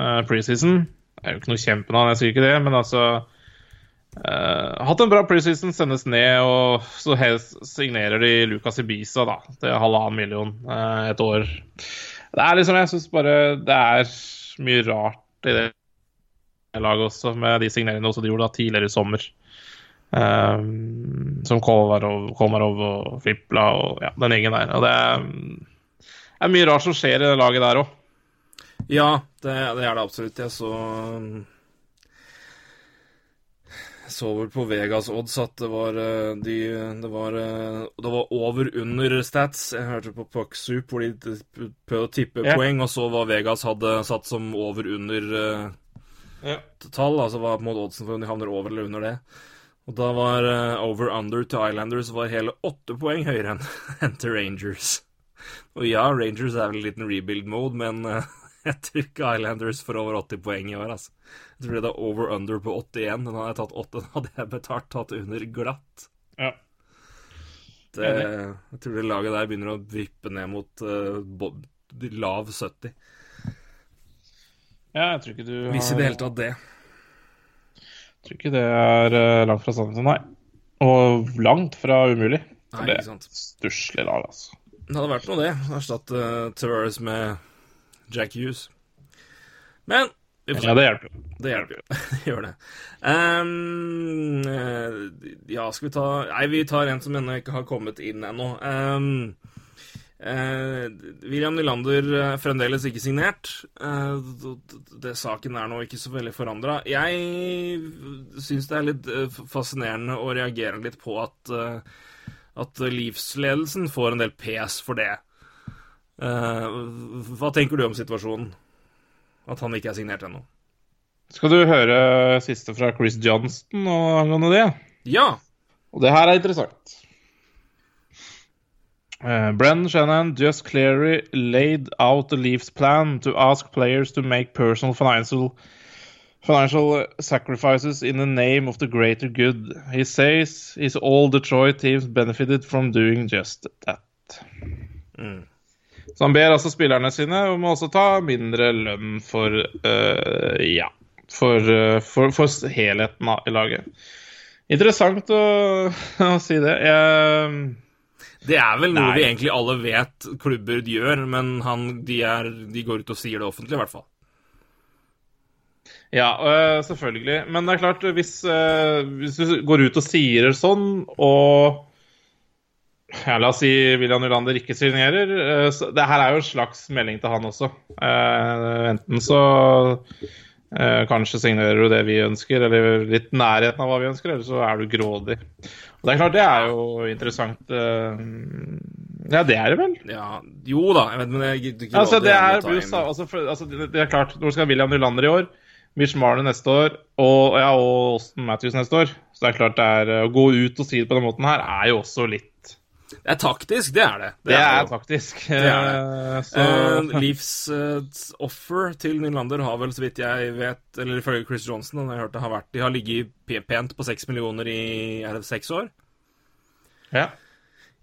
uh, preseason. Det er jo ikke noe kjempenavn, jeg sier ikke det, men altså Uh, Hatt en bra preseason, sendes ned, og så helst signerer de Lucas Ibiza da, til halvannen million uh, et år. Det er liksom, jeg syns bare det er mye rart i det laget også, med de signeringene også de gjorde da tidligere i sommer. Ehm, som Komarov, Komarov og Fipla og ja, den gjengen der. Og det er, er mye rart som skjer i det laget der òg. Ja, det, det er det absolutt. Jeg så så vel på Vegas odds at det var eh, de, Det var, eh, det var over under stats. Jeg hørte på Pucksup hvor de prøvde å tippe Ja. poeng, og så hva Vegas hadde satt som over under eh, Ja. tall. Altså hva på en måte oddsen for om de havner over eller under det. Og da var eh, over under til Islanders var hele åtte poeng høyere enn enn til Rangers. Og ja, Rangers er vel en liten rebuild mode, men jeg tror ikke Islanders får over 80 poeng i år, altså. Jeg tror det er over under på 81. Den hadde jeg tatt 8, den hadde jeg betalt tatt under glatt. Ja. Det, jeg tror det laget der begynner å vippe ned mot uh, lav 70. ja, jeg tror ikke du har Hvis i det hele tatt det. Jeg tror ikke det er eh, langt fra sannheten, nei. Og langt fra umulig. Nei, det er stusslig lag, altså. Det hadde vært noe, det. Erstatte uh, Tavares med Jack Hughes. Men. Ja, det hjelper jo. Det hjelper jo. Det gjør det. Eh, ja, skal vi ta Nei, vi tar en som ennå ikke har kommet inn ennå. Um, eh, William Nylander er fremdeles ikke signert. Eh, d- det Saken er nå ikke så veldig forandra. Jeg syns det er litt fascinerende å reagere litt på at eh, at livsledelsen får en del pes for det. Eh, hva tenker du om situasjonen? At han ikke er signert ennå? Skal du høre siste fra Chris Johnston angående det? Ja! Og det her er interessant. Uh, Brenn Shannon just clearly laid out the Leafs plan to ask players to make personal financial Financial sacrifices in the name of the greater good. He says his all Detroit teams benefited from doing just that. Så han ber altså spillerne sine om å også ta mindre lønn for uh, Ja. For, uh, for, for helheten i laget. Interessant å, å si det. Jeg, Det er vel noe Nei. vi egentlig alle vet klubber gjør, men han, de, er, de går ut og sier det offentlig, i hvert fall. Ja, øh, selvfølgelig. Men det er klart, hvis, øh, hvis du går ut og sier det sånn, og ja, La oss si William Nylander ikke signerer. øh, så Det her er jo en slags melding til han også. Eh, enten så eh, kanskje signerer du det vi ønsker, eller litt nærheten av hva vi ønsker, eller så er du grådig. Og Det er klart, det er jo interessant. eh, ja, det er det vel. Ja, jo da, vet, men jeg gidder ikke Altså, det, er, inn- blir jo sa- altså, for, altså, det er klart, når skal William Nylander i år, Mitch Marner neste år og, ja, og Austin Matthews neste år. Så det er klart det er, å gå ut og si det på den måten her, er jo også litt Det er taktisk, det er det. Det er taktisk. Det er Eh, Så Eh, Leafs uh, offer til Nylander har vel, så vidt jeg vet, eller ifølge Chris Johnson, den jeg hørte, har vært De har ligget pent på seks millioner i er det seks år. ja.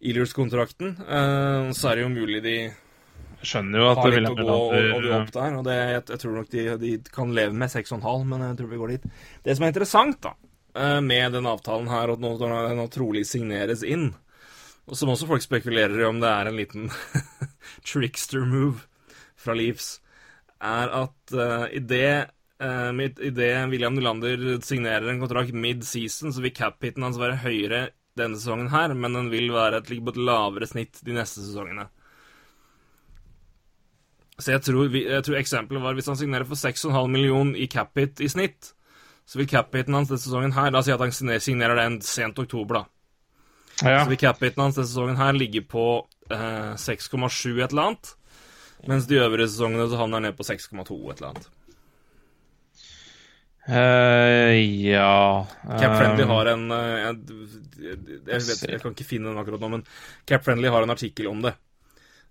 Ilers-kontrakten. Uh, så er det jo mulig de Jeg skjønner jo at har litt å gå og, og opp der. Og det, jeg, jeg tror nok de, de kan leve med 6,5, men jeg tror vi går dit. Det som er interessant da, eh, med den avtalen her, og nå, når den trolig signeres inn, og som også folk spekulerer i om det er en liten trickster move fra Leafs, er at uh, det uh, William Nylander signerer en kontrakt mid-season, så vil cap-hiten hans være høyere denne sesongen her, men den vil være et, på et lavere snitt de neste sesongene. Så jeg tror, jeg tror eksempelet var hvis han signerer for 6,5 millioner i cap-hit i snitt, så vil cap-hiten hans denne sesongen her La oss si at han signerer den sent oktober, da. Ja. Så cap-hiten hans denne sesongen her ligger på eh, 6,7 et eller annet. Mens de øvrige sesongene så havner han ned på 6,2 et eller annet. Uh, ja Cap Friendly eh, har en eh, jeg, jeg, vet, jeg kan ikke finne den akkurat nå, men Cap Friendly har en artikkel om det.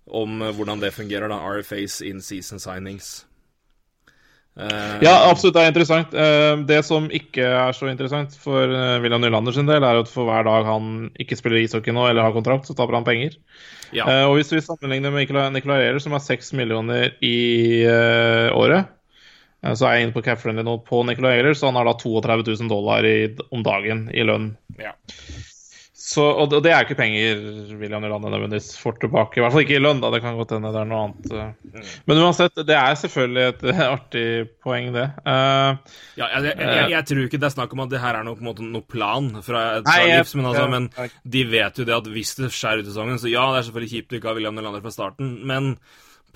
Om hvordan det fungerer, da. RFAs in season signings. Eh, Ja, absolutt, det er interessant. Eh, Det som ikke er så interessant for eh, William Nylander sin del, er at for hver dag han ikke spiller ishockey nå eller har kontrakt, så taper han penger. Ja. Og hvis vi sammenligner med Nicolay Nicolai som er 6 millioner i året, så er jeg inne på Cap Friendly nå på Nicolay Ehlers, så han har da 32 000 dollar i, om dagen i lønn. Ja. Så, og, det- og det er ikke penger William Nylander nødvendigvis får tilbake. I hvert fall ikke i lønn, da. Det kan godt hende det er noe annet. eh. Men uansett, det er selvfølgelig et eh, artig poeng, det. Uh, Ja, jeg, jeg, jeg, jeg tror ikke det er snakk om at det her er noe, på en måte, noe plan fra, fra Nei, jeg- men, altså, men de vet jo det at hvis det skjer ut i sesongen, så ja, det er selvfølgelig kjipt du ikke har William Nylander fra starten, men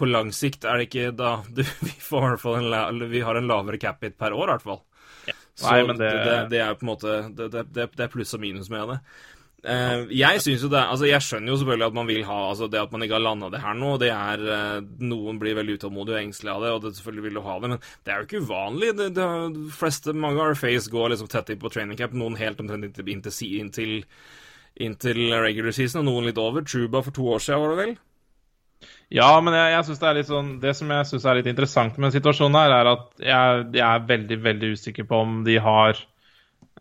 på lang sikt er det ikke da du, Vi får en, vi har en lavere cap hit per år, i hvert fall. Så Nei, men det- det, det er på en måte Det, det, det, det er pluss og minus med det. Eh, jeg synes jo det Altså, jeg skjønner jo selvfølgelig at man vil ha Altså, det at man ikke har landa det her nå, det er uh, Noen blir veldig utålmodige og engstelige av det, og det selvfølgelig vil du ha det, men det er jo ikke uvanlig. Det, det, de fleste, mange RFAs går liksom tett inn på training camp, noen helt omtrent inntil, inntil, inntil, inntil regular season, og noen litt over. Truba for to år siden, var det vel? Ja, men jeg, jeg synes det er litt sånn Det som jeg syns er litt interessant med situasjonen her, er at jeg, jeg er veldig, veldig usikker på om de har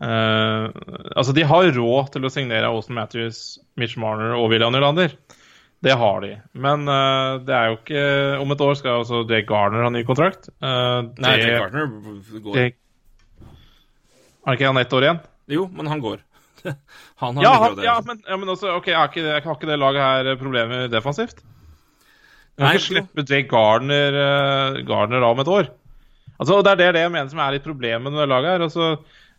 eh, Altså, de har råd til å signere Austin Matthews, Mitch Marner og William Nylander. Det har de. Men uh, det er jo ikke Om et år skal også Jake Garner ha ny kontrakt. Uh, Nei, det- Jake Gartner går. Jake- Har ikke han ett år igjen? Jo, men han går. han har Ja, han, ja, men, ja, men også, ok, har ikke, har ikke det laget her problemer defensivt? Du Nei, kan ikke slippe Jake Gardner, uh, Gardner av om et år. Altså, Det er det, det jeg mener som er litt problemet med det laget her. Altså,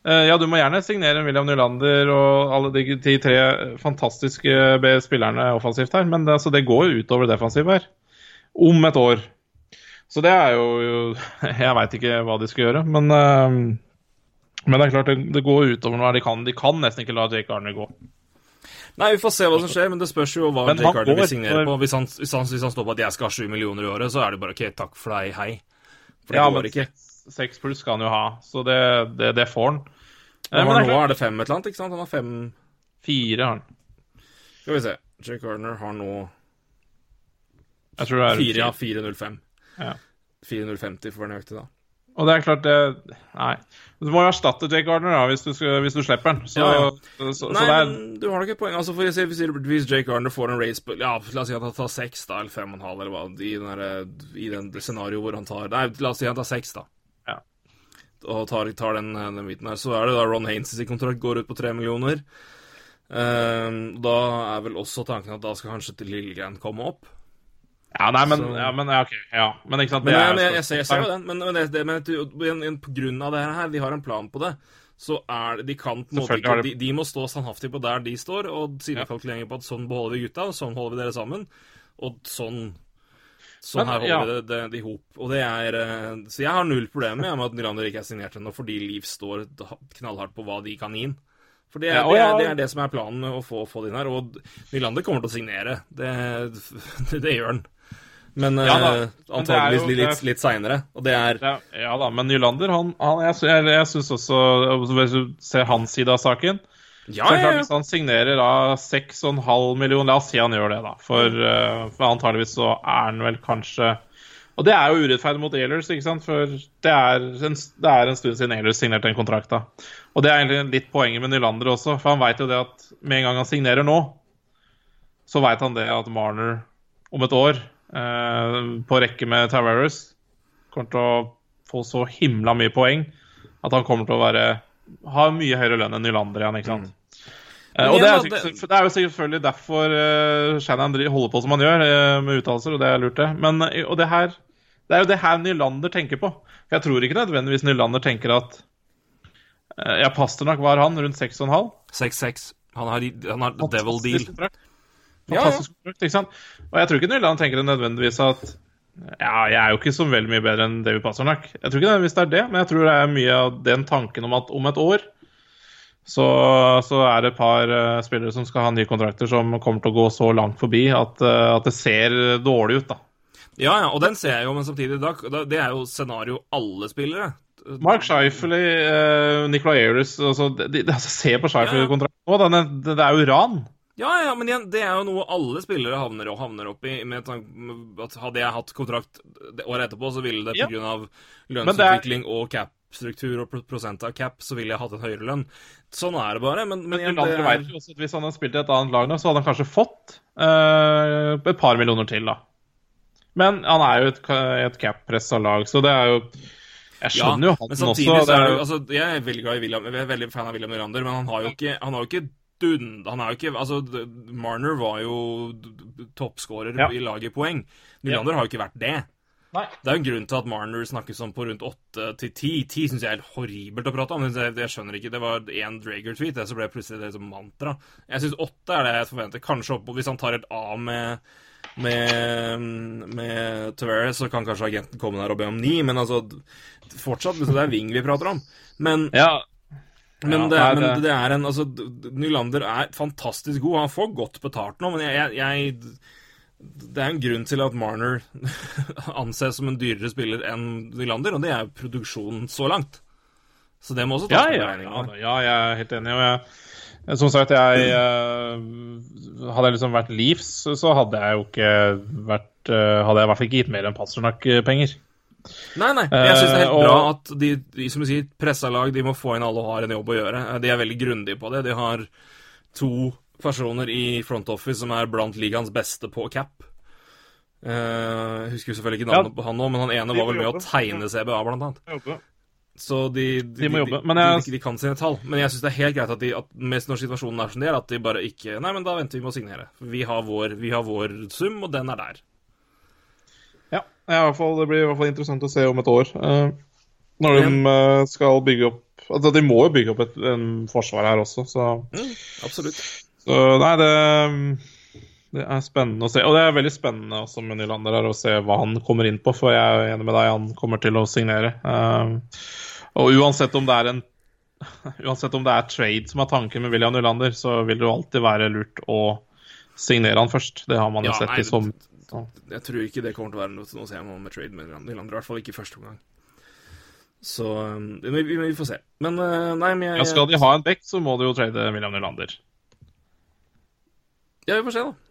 ja, Du må gjerne signere William Nylander og alle de, de tre fantastiske spillerne offensivt her, men det, altså, det går jo utover defensivet her. Om et år. Så det er jo Jeg veit ikke hva de skal gjøre, men eh, men det er klart, det, det går utover noe. De kan, de kan nesten ikke la Jake Arne gå. Nei, vi får se hva som skjer, men det spørs jo hva Jake han vil signere på. Hvis han, hvis, han, hvis han står på at jeg skal ha 7 millioner i året, så er det bare OK, takk for deg, hei. For det Ja, går men ikke. Seks- pluss skal han jo ha, så det, det, det får han. Eh, Men nå klart, er det fem et eller annet, ikke sant? Han har fem fire har han. Skal vi se. Jake Gardner har nå Jeg tror det er fire, ja, 405. Ja. 450 for å være nøyaktig, da. Og det er klart det Nei. Du må jo erstatte Jake Gardner da, hvis du, hvis du slipper den. Så, Ja, ja. så, så, Nei, det er men du har nok et poeng. Altså, for å si, hvis, hvis Jake Garner får en race Ja, la oss si at han tar seks, da, eller fem og en halv, eller hva, i, den der, i den scenarioet hvor han tar Nei, la oss si han tar seks, da. Ja. Og tar, tar den, den biten her. Så er det da Ron Haynes sin kontrakt går ut på tre millioner. Uh, da er vel også tanken at da skal kanskje til Lillegren komme opp. Ja, nei, men, Så- ja, men ja, OK. Ja. Men ikke sant, det jeg, er men jeg, jeg, ser, jo den, men, men, det, det, men en, igjen på grunn av det her, de har en plan på det, så er det De kan på en måte ikke de- de, må stå standhaftig på der de står, og sidekalkuleringer på at sånn beholder vi gutta, og sånn holder vi dere sammen, og sånn Sånn Men, her holder ja. vi det, det, det i hop. Og det er eh, Så jeg har null problemer med at Nylander ikke er signert ennå, fordi Liv står knallhardt på hva de kan gi inn. For det er, det, er, det er det som er planen å få, få det inn her. Og Nylander kommer til å signere. Det, det, det gjør han. Men Ja eh, jo- litt, litt, litt seinere. Og det er Ja, ja da, men Nylander, han, han Jeg, jeg, jeg syns også Hvis du ser hans side av saken Ja, så ja, klart, ja. Hvis han signerer da 6,5 millioner La oss si han gjør det, da. For, eh, for antageligvis så er han vel kanskje Og det er jo urettferdig mot Ailers, ikke sant? For det er en, det er en stund siden Ailers signerte en kontrakt, da. Og det er egentlig litt poenget med Nylander også, for han veit jo det at med en gang han signerer nå, så veit han det at Marner om et år, eh, på rekke med Tavares, kommer til å få så himla mye poeng at han kommer til å være ha mye høyere lønn enn Nylander igjen, ikke sant. Men og det er, sikkert- det er jo selvfølgelig derfor uh, Shannon holder på som han gjør, eh, med uttalelser, og det er lurt, det. Men eh, og det her Det er jo det her Nylander tenker på. For jeg tror ikke nødvendigvis Nylander tenker at eh, Ja, Pasternak var han, rundt 6,5. 6-6. Han har, han har devil deal. Fantastisk kontrakt. Ja, ja. Ikke sant? Og jeg tror ikke Nyland tenker nødvendigvis at ja, jeg er jo ikke så veldig mye bedre enn David Pasternak. Jeg tror ikke nødvendigvis det er det, men jeg tror det er mye av den tanken om at om et år så, så er det et par uh, spillere som skal ha nye kontrakter som kommer til å gå så langt forbi at, uh, at det ser dårlig ut, da. Ja, ja, og den ser jeg jo, men samtidig da, Det er jo scenario alle spillere. Mark Scheifele, uh, Nicolay Ayres altså, altså, Se på Scheifele-kontrakten nå, den er- det, det er jo ran. Ja, ja, men igjen, det er jo noe alle spillere havner, og havner opp i. Med tanke at Hadde jeg hatt kontrakt året etterpå, så ville det Ja. pga. er- lønnsutvikling og cap-struktur og prosent av cap, så ville jeg hatt en høyere lønn. Sånn er det bare. Men, men Men er, vet jo også at hvis han hadde spilt i et annet lag nå, så hadde han kanskje fått uh, et par millioner til, da. Men han er jo et, et cap-pressa lag, så det er jo Jeg ja, skjønner jo han men også. så det er jo, jo altså, Jeg er veldig glad i William, jeg er veldig fan av William Nylander, men han har jo ikke, han har jo ikke dund... Han er jo ikke Altså, Marner var jo toppskårer Ja. i laget i poeng. Nylander har jo ikke vært det. Nei. Det er jo en grunn til at Marner snakkes om på rundt 8 til 10. 10 syns jeg er helt horribelt å prate om. Jeg, jeg skjønner ikke, Det var én Drager-tweet, det så ble det plutselig det som mantra. Jeg syns 8 er det jeg forventer. Kanskje opp, hvis han tar helt av med med, med Tavares, så kan kanskje agenten komme der og be om 9, men altså Fortsatt, det er Wing vi prater om. Men ja, men, Ja, det, er, nei, men det- det er en altså, Nylander er fantastisk god. Han får godt betalt nå, men jeg, jeg, jeg Det er en grunn til at Marner anses som en dyrere spiller enn Nylander, og det er produksjonen så langt. Så det må også ja, tas med i ja, ja, ja, jeg er helt enig. Og jeg, som sagt, jeg eh, Hadde jeg liksom vært Leafs, så hadde jeg jo ikke vært eh, Hadde jeg i hvert fall ikke gitt mer enn Pasternak-penger. Nei, nei. Jeg syns det er helt uh, bra at de, de som sier, pressa lag de må få inn alle og har en jobb å gjøre. De er veldig grundige på det. De har to personer i front office som er blant ligaens beste på cap. Uh, Jeg husker selvfølgelig ikke navnet Ja. på han nå, men han ene var vel med å tegne CBA, blant annet. Så de, de, De må jobbe, men jeg- de, de kan sine tall. Men jeg syns det er helt greit at, de, at mest når situasjonen er som det er, at de bare ikke Nei, men da venter vi med å signere. Vi har vår, vi har vår sum, og den er der. Ja, fall, det blir i hvert fall interessant å se om et år. Uh, når de eh, skal bygge opp Altså, de må jo bygge opp et en forsvar her også, så, Absolutt. Så Nei, det, det er spennende å se. Og det er veldig spennende også med Nylander her å se hva han kommer inn på, for jeg er enig med deg, han kommer til å signere. Eh, og uansett om det er en Uansett om det er trade som er tanken med William Nylander, så vil det jo alltid være lurt å signere han først. Det har man jo Ja, sett nei, i sommer. Jeg tror ikke det kommer til å være noe, noe å se om med trade med Nylander. I hvert fall ikke i første omgang. Så um, vi, vi, vi får se. Men uh, nei, men jeg, Ja, skal de ha en back, så må de jo trade William Nylander. Ja, vi får se, da.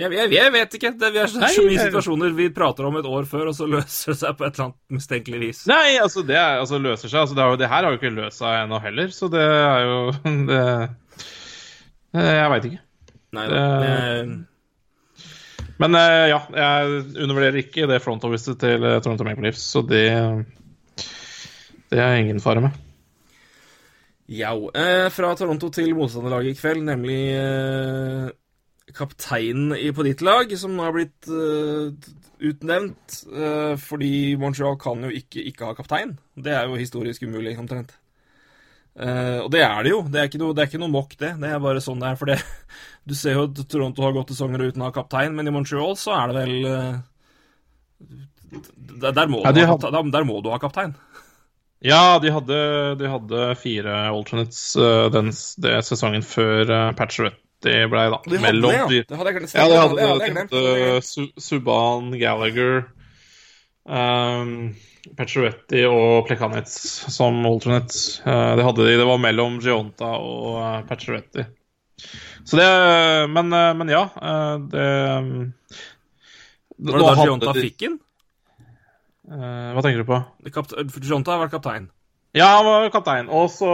Jeg, jeg, jeg vet ikke. Det, vi er så, Nei, så mye situasjoner vi prater om et år før, og så løser det seg på et eller annet mistenkelig vis. Nei, altså det er, altså, løser seg. Altså, det, er, det her har jo ikke løst seg ennå heller, så det er jo det, Jeg veit ikke. Nei, Det- Men eh, ja, jeg undervurderer ikke det front officet til eh, Toronto Maple Leafs, så det Det er ingen fare med. Jau. Eh, fra Toronto til motstanderlaget i kveld, nemlig eh, kapteinen på ditt lag, som nå har blitt uh, utnevnt. Uh, fordi Montreal kan jo ikke ikke ha kaptein. Det er jo historisk umulig, omtrent. Uh, og det er det jo. Det er ikke noe, det er ikke noe mokk, det. Det er bare sånn det er. For det, du ser jo at Toronto har gått sesonger uten å ha kaptein, men i Montreal så er det vel der, der, må Ja, de ha, hadde- kaptein- der, må du ha kaptein. Ja, de hadde, de hadde fire alternates uh, den, det sesongen før uh, Patcheretti ble, da. De Mellom det, de- Det hadde jeg glemt. Ja, de hadde, det hadde de jeg glemt. hadde Su- Subhaan, Gallagher, um, Pacioretty og Plekanets som alternates. Uh, det hadde de. Det var mellom Gionta og uh, Pacioretty. Så det Men, eh, men ja. eh, det Var det da Gionta fikk den? Eh, hva tenker du på? Gionta har vært kaptein. Ja, han var kaptein, og så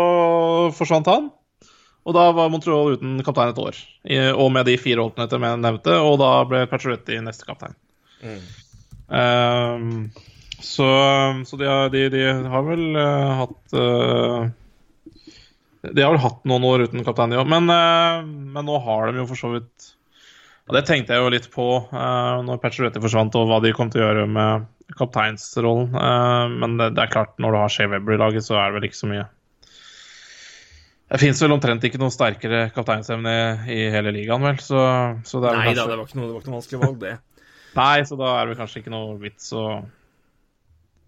forsvant han. Og da var Montreal uten kaptein et år. Og med de fire alternate jeg nevnte, og da ble Pacioretty neste kaptein. Ehm, så så de, har, de, de har vel uh, hatt uh, De har vel hatt noen år uten kaptein, ja. men, uh, men nå har de jo for så vidt Og det tenkte jeg jo litt på uh, når Pacioretty forsvant, og hva de kom til å gjøre med kapteinsrollen. Men det, det er klart, når du har Shea Weber i laget, så er det vel ikke så mye. Det fins vel omtrent ikke noe sterkere kapteinsemne i hele ligaen, vel. Så, så Nei da, det var ikke noe, det var ikke noe vanskelig valg, det. Nei, så da er det kanskje ikke noe vits å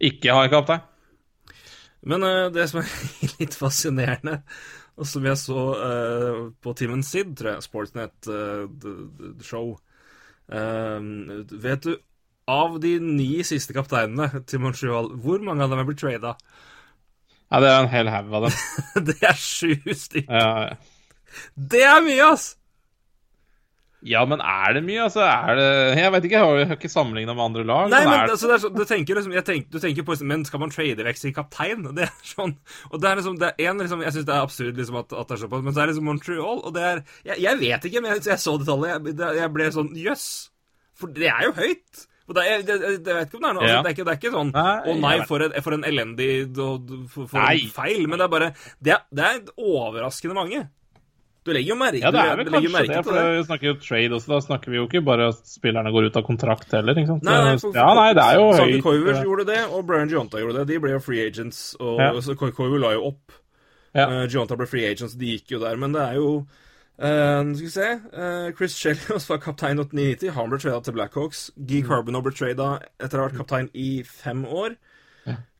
ikke ha en kaptein. Men uh, det som er litt fascinerende, og som jeg så uh, på Timen Sid, tror jeg, Sportsnet eh, uh, Vet du, av de ni siste kapteinene til Montreal, hvor mange av dem er blitt trada? Ja, det er en hel haug av dem. det er sju stykker. Ja, Det er mye, ass! ja, men er det mye? Altså, er det Jeg vet ikke, jeg har jo ikke sammenligna med andre lag. Nei, men er det... altså, det sånn, du tenker liksom, jeg tenker, du tenker på Men skal man trade vekk sin kaptein? Det er sånn Og det er liksom det er en, liksom, Jeg syns det er absurd liksom, at, at det er såpass, men så er det liksom Montreal, og det er Jeg, jeg vet ikke, men jeg, jeg så det tallet. Jeg, jeg ble sånn Jøss! For det er jo høyt. Det, er, det, det, vet ikke om det er noe altså, det, er ikke, det er ikke sånn Å nei, for, en, for en elendig for, for en feil. Men det er bare Det er, det er overraskende mange. Du legger jo merke, Ja, det er vel kanskje merke det, for vi snakker jo trade også. Da snakker vi jo ikke bare at spillerne går ut av kontrakt heller, ikke sant. Nei, nei, for, ja, nei, det er jo Sandy høyt. Koivush eh, gjorde det, og Brian Gionta gjorde det. De ble jo free agents, og Ja. la jo opp. Ja. Uh, Gionta ble free agents, de gikk jo der. Men det er jo eh, Skal vi se uh, Chris Chelios var kaptein 8990. Han ble trada til Blackhawks. Guy Mm. Carbonneau ble trada etter å ha vært kaptein i fem år.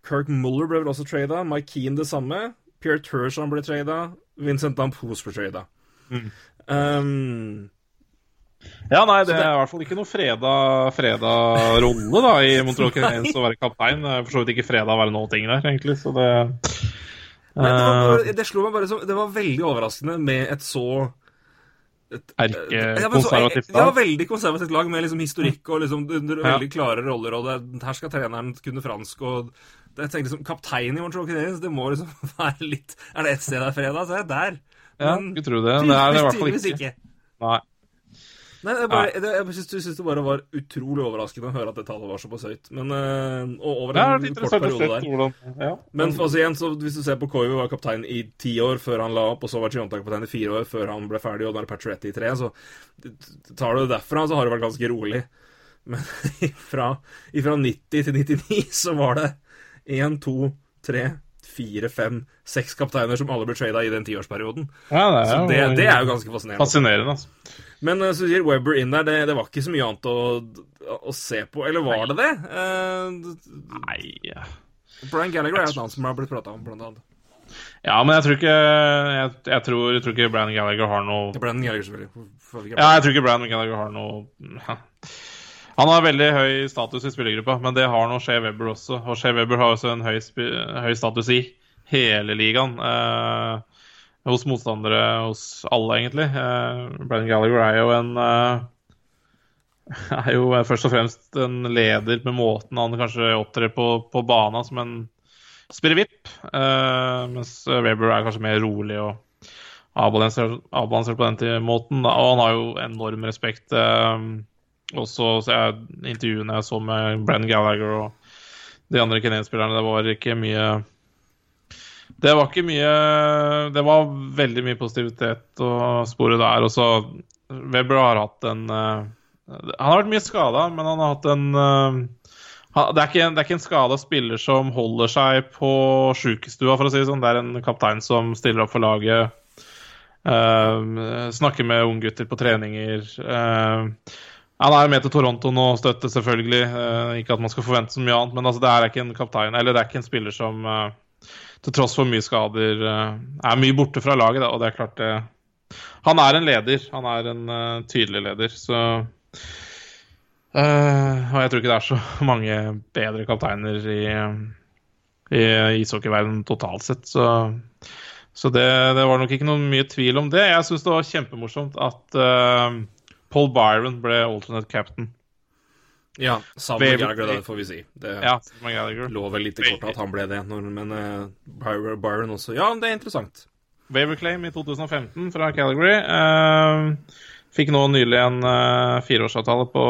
Kirk Muller ble vel også trada. Mike Keane det samme. Pierre Turgeon ble trada. Vincent Dampos ble trada. Mm. Um, Ja, nei, det det- er i hvert fall ikke noe freda, freda rolle da, i Montreal Canadiens å være kaptein. Det er For så vidt ikke freda å være noe ting der, egentlig, så det Nei, det, var, eh, det slo meg bare som Det var veldig overraskende med et så et, lag? men så- Erkekonservativt Ja, veldig konservativt lag med liksom historikk og liksom Ja. veldig klare roller. Og det, her skal treneren kunne fransk og det, jeg tenkte liksom, Kaptein i Montreal Canadiens, det må liksom være litt Er det ett sted det er fredag, så er jeg der. Ja, Men skulle tro det. Det er det i hvert fall ikke. ikke. Nei. Nei, jeg, bare, det, jeg syns, synes det bare var utrolig overraskende å høre at det tallet var såpass høyt. Men øh, og over Det er en kort periode der. hvordan ja. Men altså, igjen, så hvis du ser på Koivu, var kaptein i ti år før han la opp, og så var Chionta kaptein i fire år før han ble ferdig, og da er det Pacioretty i tre, så tar du det derfra, så har det vært ganske rolig. Men fra, fra 90 til 99 så var det én, to, tre, fire, fem, seks kapteiner som alle ble trada i den tiårsperioden. ja, det er Så det, det er jo ganske fascinerende. fascinerende, altså. Men eh, så sier Webber inn der, det, det var ikke så mye annet å, å se på. Eller var det det? Uh, Nei. Brian Gallagher er et navn som har blitt prata om, blant annet. ja, men jeg tror ikke Jeg, jeg, tror, jeg tror ikke Brian Gallagher har noe Brian Gallagher, selvfølgelig. Ja, jeg tror ikke Brian Gallagher har noe Han har veldig høy status i spillergruppa, men det har nå Shea Webber også. Og Shea Webber har også en høy, høy status i hele ligaen. Eh, hos motstandere, hos alle, egentlig. Uh, Brennan Gallagher er jo en eh, er jo først og fremst en leder med måten han kanskje opptrer på på banen som en spirrevipp. vipp. Eh, mens Weber er kanskje mer rolig og avbalansert, på den måten. Og han har jo enorm respekt. Uh, også så jeg, intervjuene jeg så med Brennan Gallagher og de andre Canadian-spillerne, det var ikke mye det var ikke mye Det var veldig mye positivitet å spore der. Og så Weber har hatt en eh, Han har vært mye skada, men han har hatt en eh, det er, en- det er ikke en skada spiller som holder seg på sjukestua, for å si det sånn. Det er en kaptein som stiller opp for laget. Uh, snakker med unggutter på treninger. Uh, han er jo med til Toronto nå og støtter, selvfølgelig. Uh, ikke at man skal forvente så mye annet, men altså, det er ikke en kaptein, eller det er ikke en spiller som eh, til tross for mye skader, eh, er mye borte fra laget. Og det er klart det Han er en leder. Han er en eh, tydelig leder, så uh, Og jeg tror ikke det er så mange bedre kapteiner i, i ishockeyverdenen totalt sett, så så det, det var nok ikke noe mye tvil om det. Jeg syns det var kjempemorsomt at uh, Paul Byron ble alternate captain. Ja, sammen med Gallagher, det får vi si. Det Ja, lå vel litt i kortet at han ble det, men uh, Byron, også. Ja, det er interessant. Waiver claim i 2015 fra Calgary. Uh, fikk nå nylig en uh, fireårsavtale på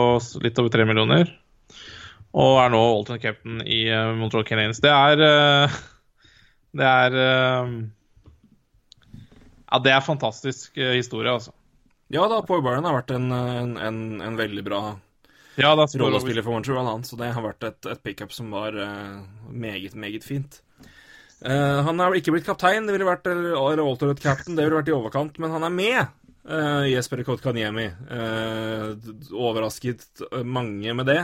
litt over tre millioner. Og er nå alternate captain i uh, Montreal Canadiens. Det er Det er Ja, det er fantastisk historie, altså. Ja da, Paul Byron har vært en, en, en, en veldig bra Ja, da er rollespiller for Montreal, han, så det har vært et, et pickup som var uh, meget, meget fint. Uh, han har ikke blitt kaptein, det ville vært eller, alternate captain, det ville vært i overkant, men han er med. Uh, Jesper Kotkaniemi. Overrasket mange med det.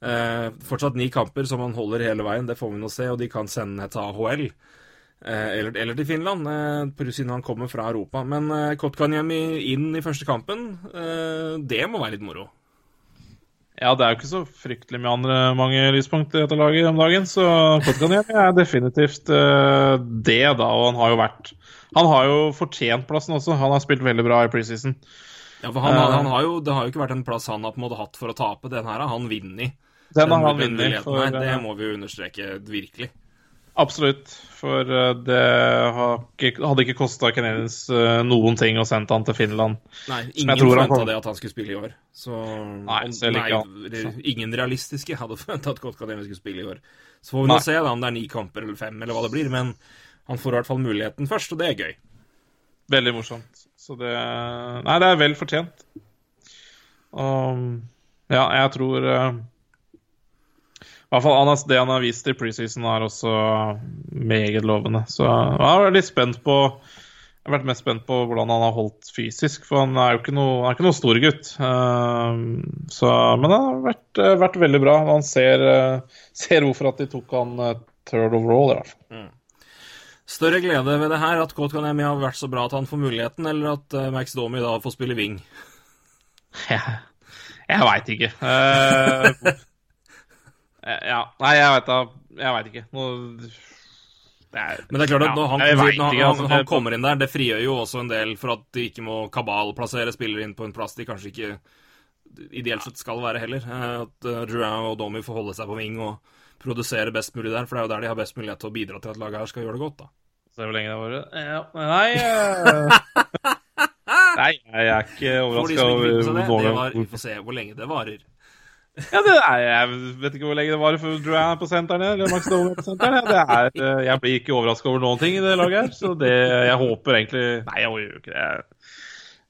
Eh, fortsatt ni kamper som han holder hele veien, det får vi nå se, og de kan sende til AHL. eh, eller, eller til Finland, uh, siden han kommer fra Europa. Men uh, Kotkaniemi inn i første kampen, eh, det må være litt moro. Ja, det er jo ikke så fryktelig med andre mange lyspunkt i dette laget om dagen, så Kotkaniemi er definitivt uh, det, da. Og han har jo vært Han har jo fortjent plassen også. Han har spilt veldig bra i preseason. Ja, for han, uh, han har jo, Det har jo ikke vært en plass han har på en måte hatt for å tape. Den her har han vunnet. Den har han vunnet. Det må vi jo understreke virkelig. Absolutt. For eh, det hadde ikke kosta Canadiens eh, noen ting å sende han til Finland. Nei, ingen forventa det at han skulle spille i år. Så Nei, ikke nei, ingen realistiske hadde forventa at Kotkaniemi skulle spille i år. Så får vi nå se da om det er ni kamper eller fem, eller hva det blir. Men han får i hvert fall muligheten først, og det er gøy. Veldig morsomt. Så det Nei, det er vel fortjent. Og ja, jeg tror I hvert fall det han har vist i preseason, er også meget lovende. Så jeg har vært litt spent på Jeg har vært mest spent på hvordan han har holdt fysisk, for han er jo ikke noe, han er ikke noe stor gutt. Eh, så, men han har vært, eh, vært veldig bra. Han ser, eh, ser hvorfor at de tok han third third overall, i hvert fall. Større glede ved det her at Kotkaniemi har vært så bra at han får muligheten, eller at uh, Max Domi da får spille wing? Jeg, jeg veit ikke. Eh, ja. Nei, jeg veit da Jeg veit ikke. Nå det er, Men det er klart at når han, når han, han, altså, han kommer inn der, det frigjør jo også en del for at de ikke må kabalplassere spillere inn på en plass de kanskje ikke ideelt sett skal være heller. Eh, At uh, og Domi får holde seg på ving og produsere best mulig der, for det er jo der de har best mulighet til å bidra til at laget her skal gjøre det godt, da. Se hvor lenge det varer. Ja, nei Nei, jeg er ikke overraska det, over var, Vi får se hvor lenge det varer. Ja, det er, Jeg vet ikke hvor lenge det varer før er på senteren, eller Max er på senteren. Det er, eh, jeg blir ikke overraska over noen ting i det laget her, så det Jeg håper egentlig Nei, jeg gjør ikke det.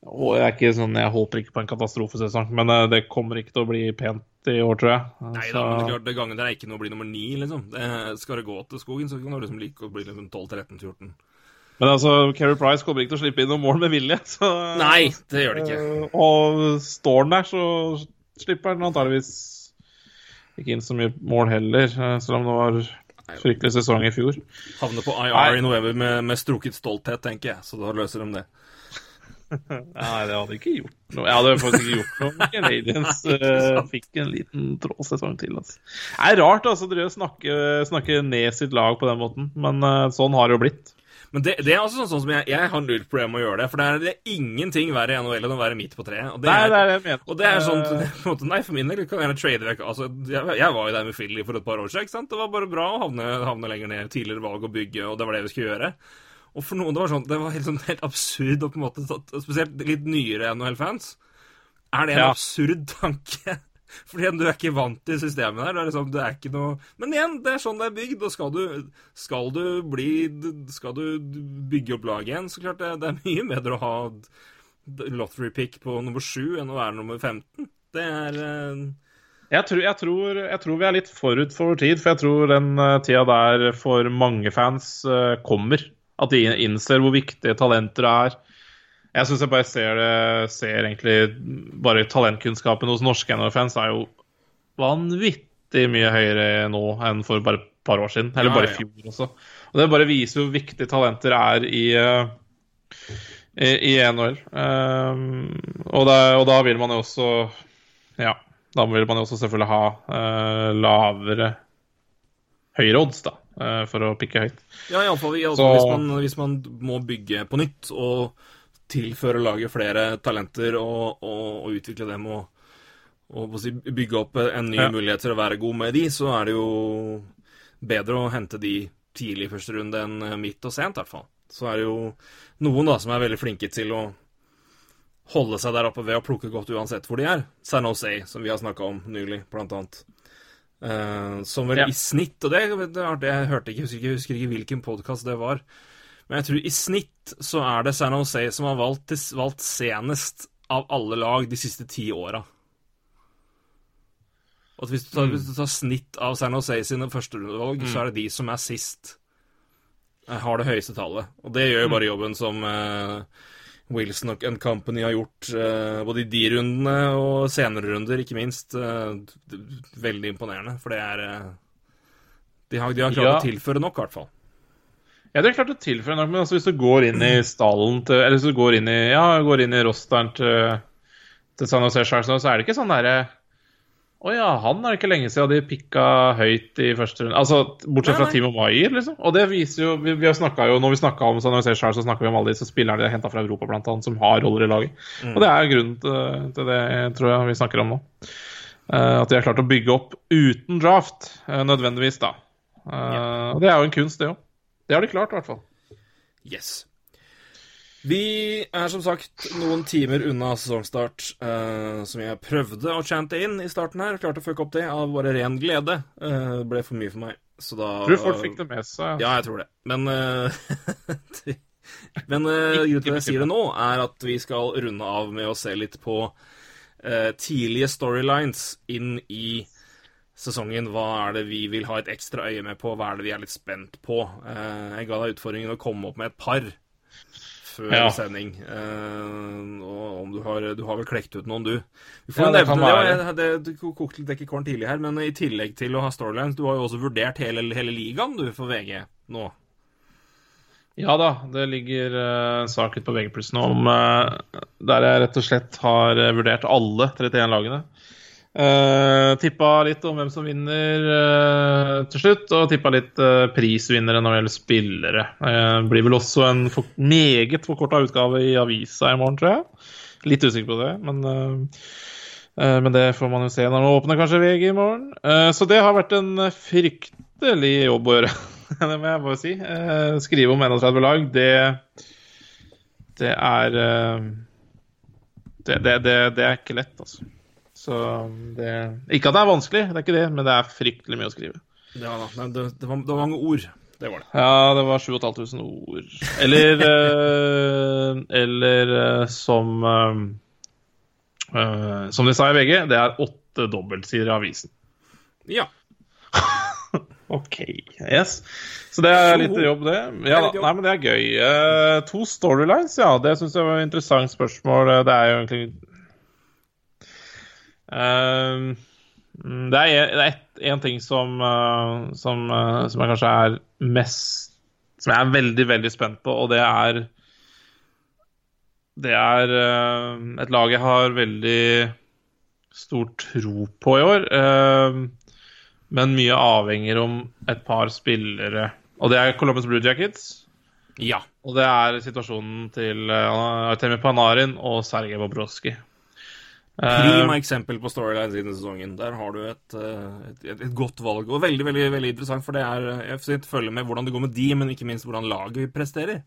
Jeg, er ikke sånn, jeg håper ikke på en katastrofesesong, men eh, det kommer ikke til å bli pent i år, tror jeg. Nei da, men det er klart, det gangen der er ikke noe å bli nummer ni, liksom. Det, skal det gå til skogen, så kan det liksom like å bli liksom 12-13-14. Men altså, Keri Price kommer ikke til å slippe inn noen mål med vilje. Så, Nei, det gjør det ikke. Eh, Og står han der, så slipper han antageligvis ikke inn så mye mål heller, eh, selv om det var fryktelig sesong i fjor. Havner på Nei. IR i november med, med strukket stolthet, tenker jeg, så da løser de det. Nei, det hadde ikke gjort noe. Jeg hadde faktisk ikke gjort noe om Canadians uh, fikk en liten trådsesong til. Altså. Det er rart altså, å snakke, snakke ned sitt lag på den måten, men uh, sånn har det jo blitt. Men det, det er altså sånn, sånn som jeg, jeg har null problem med å gjøre det. For det er, det er ingenting verre i NHL enn å være midt på treet. Og det Nei, er, det er det mener. og det er sånn på en måte, Nei, for min del kan jeg gjerne trade vekk altså, jeg, jeg var jo der med Philly for et par år siden. ikke sant? Det var bare bra å havne, havne lenger ned. Tidligere valg å bygge, og det var det vi skulle gjøre. Og for noen det var sånn, det var helt, sånn, helt absurd, og på en måte, spesielt litt nyere NHL-fans. Er det en Ja. absurd tanke? Fordi du er ikke vant til systemet der. Det er liksom, det er ikke noe Men igjen, det er sånn det er bygd. Og skal du, skal du bli Skal du bygge opp laget igjen, så klart det, det er mye bedre å ha lottery pick på nummer sju enn å være nummer 15. Det er eh, Jeg tror, jeg, tror, jeg tror vi er litt forut for vår tid, for jeg tror den eh, tida der for mange fans eh, kommer. At de innser hvor viktige talenter er. Jeg syns jeg bare ser det ser egentlig Bare talentkunnskapen hos norske NHL-fans er jo vanvittig mye høyere nå enn for bare et par år siden. Eller bare i fjor også. Og det bare viser hvor viktige talenter er i eh, i, i NHL. Um, og, da, og da vil man jo også Ja, da vil man jo også selvfølgelig ha uh, lavere høyere odds, da, uh, for å pikke høyt. Ja, iallfall hvis, man- hvis man må bygge på nytt og tilføre laget flere talenter og, og, og utvikle dem og, og si, bygge opp en ny Ja. mulighet til å være god med de, så er det jo bedre å hente de tidlig i første runde enn midt og sent, i hvert fall. Så er det jo noen da som er veldig flinke til å holde seg der oppe ved å plukke godt uansett hvor de er. San Jose, som vi har snakka om nylig, blant annet. Uh, som vel Ja. i snitt Og det, det, er artig, jeg hørte ikke, husker ikke, husker ikke hvilken podkast det var. Men jeg tror i snitt så er det San Jose som har valgt, valgt senest av alle lag de siste ti åra. At hvis du, tar, hvis du tar snitt av San Jose sine førsterundevalg, så er det de som er sist. Har det høyeste tallet. Og det gjør jo bare jobben som eh, Wilson og and Company har gjort eh, både i de rundene og senere runder, ikke minst. eh, veldig imponerende, for det er eh, De har, de har klart Ja. å tilføre nok, i hvert fall. Ja, det er klart å tilføre nok, men altså hvis du går inn i stallen til Eller hvis du går inn i Ja, går inn i rosteren til, til San Jose Sharks så er det ikke sånn derre Å ja, han er det ikke lenge siden de pikka høyt i første runde. Altså, bortsett fra. Timo Maier, liksom. Og det viser jo Vi, vi har jo Når vi snakka om San Jose Charles, så snakker vi om alle disse spillerne de har henta fra Europa, blant annet, som har roller i laget. Og det er grunnen til, til det, tror jeg, vi snakker om nå. Uh, at de har klart å bygge opp uten draft, uh, nødvendigvis, da. Eh, Og det er jo en kunst, det òg. Det har de klart, i hvert fall. Yes. Vi er som sagt noen timer unna sesongstart, eh, som jeg prøvde å chante inn i starten her. Klarte å fucke opp det av bare ren glede. Eh, ble for mye for meg. Så da Tror du folk fikk det med seg? Ja, jeg tror det. Men eh, Men uh, grunnen til at jeg sier det nå, er at vi skal runde av med å se litt på eh, tidlige storylines inn i sesongen. Hva er det vi vil ha et ekstra øye med på? Hva er det vi er litt spent på? Eh, jeg ga deg utfordringen å komme opp med et par før Ja. sending. Eh, og om du har Du har vel klekt ut noen, du? Vi får Ja, det nevne det. jeg- det, Du kokte litt dekkekorn tidlig her, men i tillegg til å ha storylines, du har jo også vurdert hele, hele ligaen, du, for VG nå. Ja da, det ligger en sak ute på VG+ nå om uh, der jeg rett og slett har vurdert alle 31 lagene. Uh, tippa litt om hvem som vinner uh, til slutt, og tippa litt uh, prisvinnere når det gjelder spillere. Uh, blir vel også en for, meget forkorta utgave i avisa i morgen, tror jeg. Litt usikker på det, men eh, eh, men det får man jo se når man åpner kanskje VG i morgen. Eh, Så det har vært en fryktelig jobb å gjøre. det må jeg bare si. Eh, Skrive om 31 lag, det Det er eh, det, det, det, det er ikke lett, altså. Så det Ikke at det er vanskelig, det er ikke det, men det er fryktelig mye å skrive. Ja da. Nei, det, det, var, det var mange ord. Det var det. Ja, det var 7500 ord. Eller eh, Eller eh, som eh, eh, Som de sa i VG, det er åtte dobbeltsider i avisen. Ja. OK. Yes. Så det er litt jobb, det. Ja, nei, men det er gøy. Eh, to storylines, ja. Det syns jeg var et interessant spørsmål. Det er jo egentlig Eh, Det er, det er en ting som, eh, som, eh, som jeg kanskje er mest Som jeg er veldig, veldig spent på, og det er det er eh, et lag jeg har veldig stor tro på i år. eh, men mye avhenger om et par spillere. Og det er Columbus Blue Jackets. Ja. Og det er situasjonen til Artemi Panarin og Sergej Bobrovskij. Eh, Prima eksempel på storylines i denne sesongen. Der har du et, eh, et, et, et godt valg. Og veldig veldig, veldig interessant, for det er eh, jeg får følge med hvordan det går med de, men ikke minst hvordan laget presterer.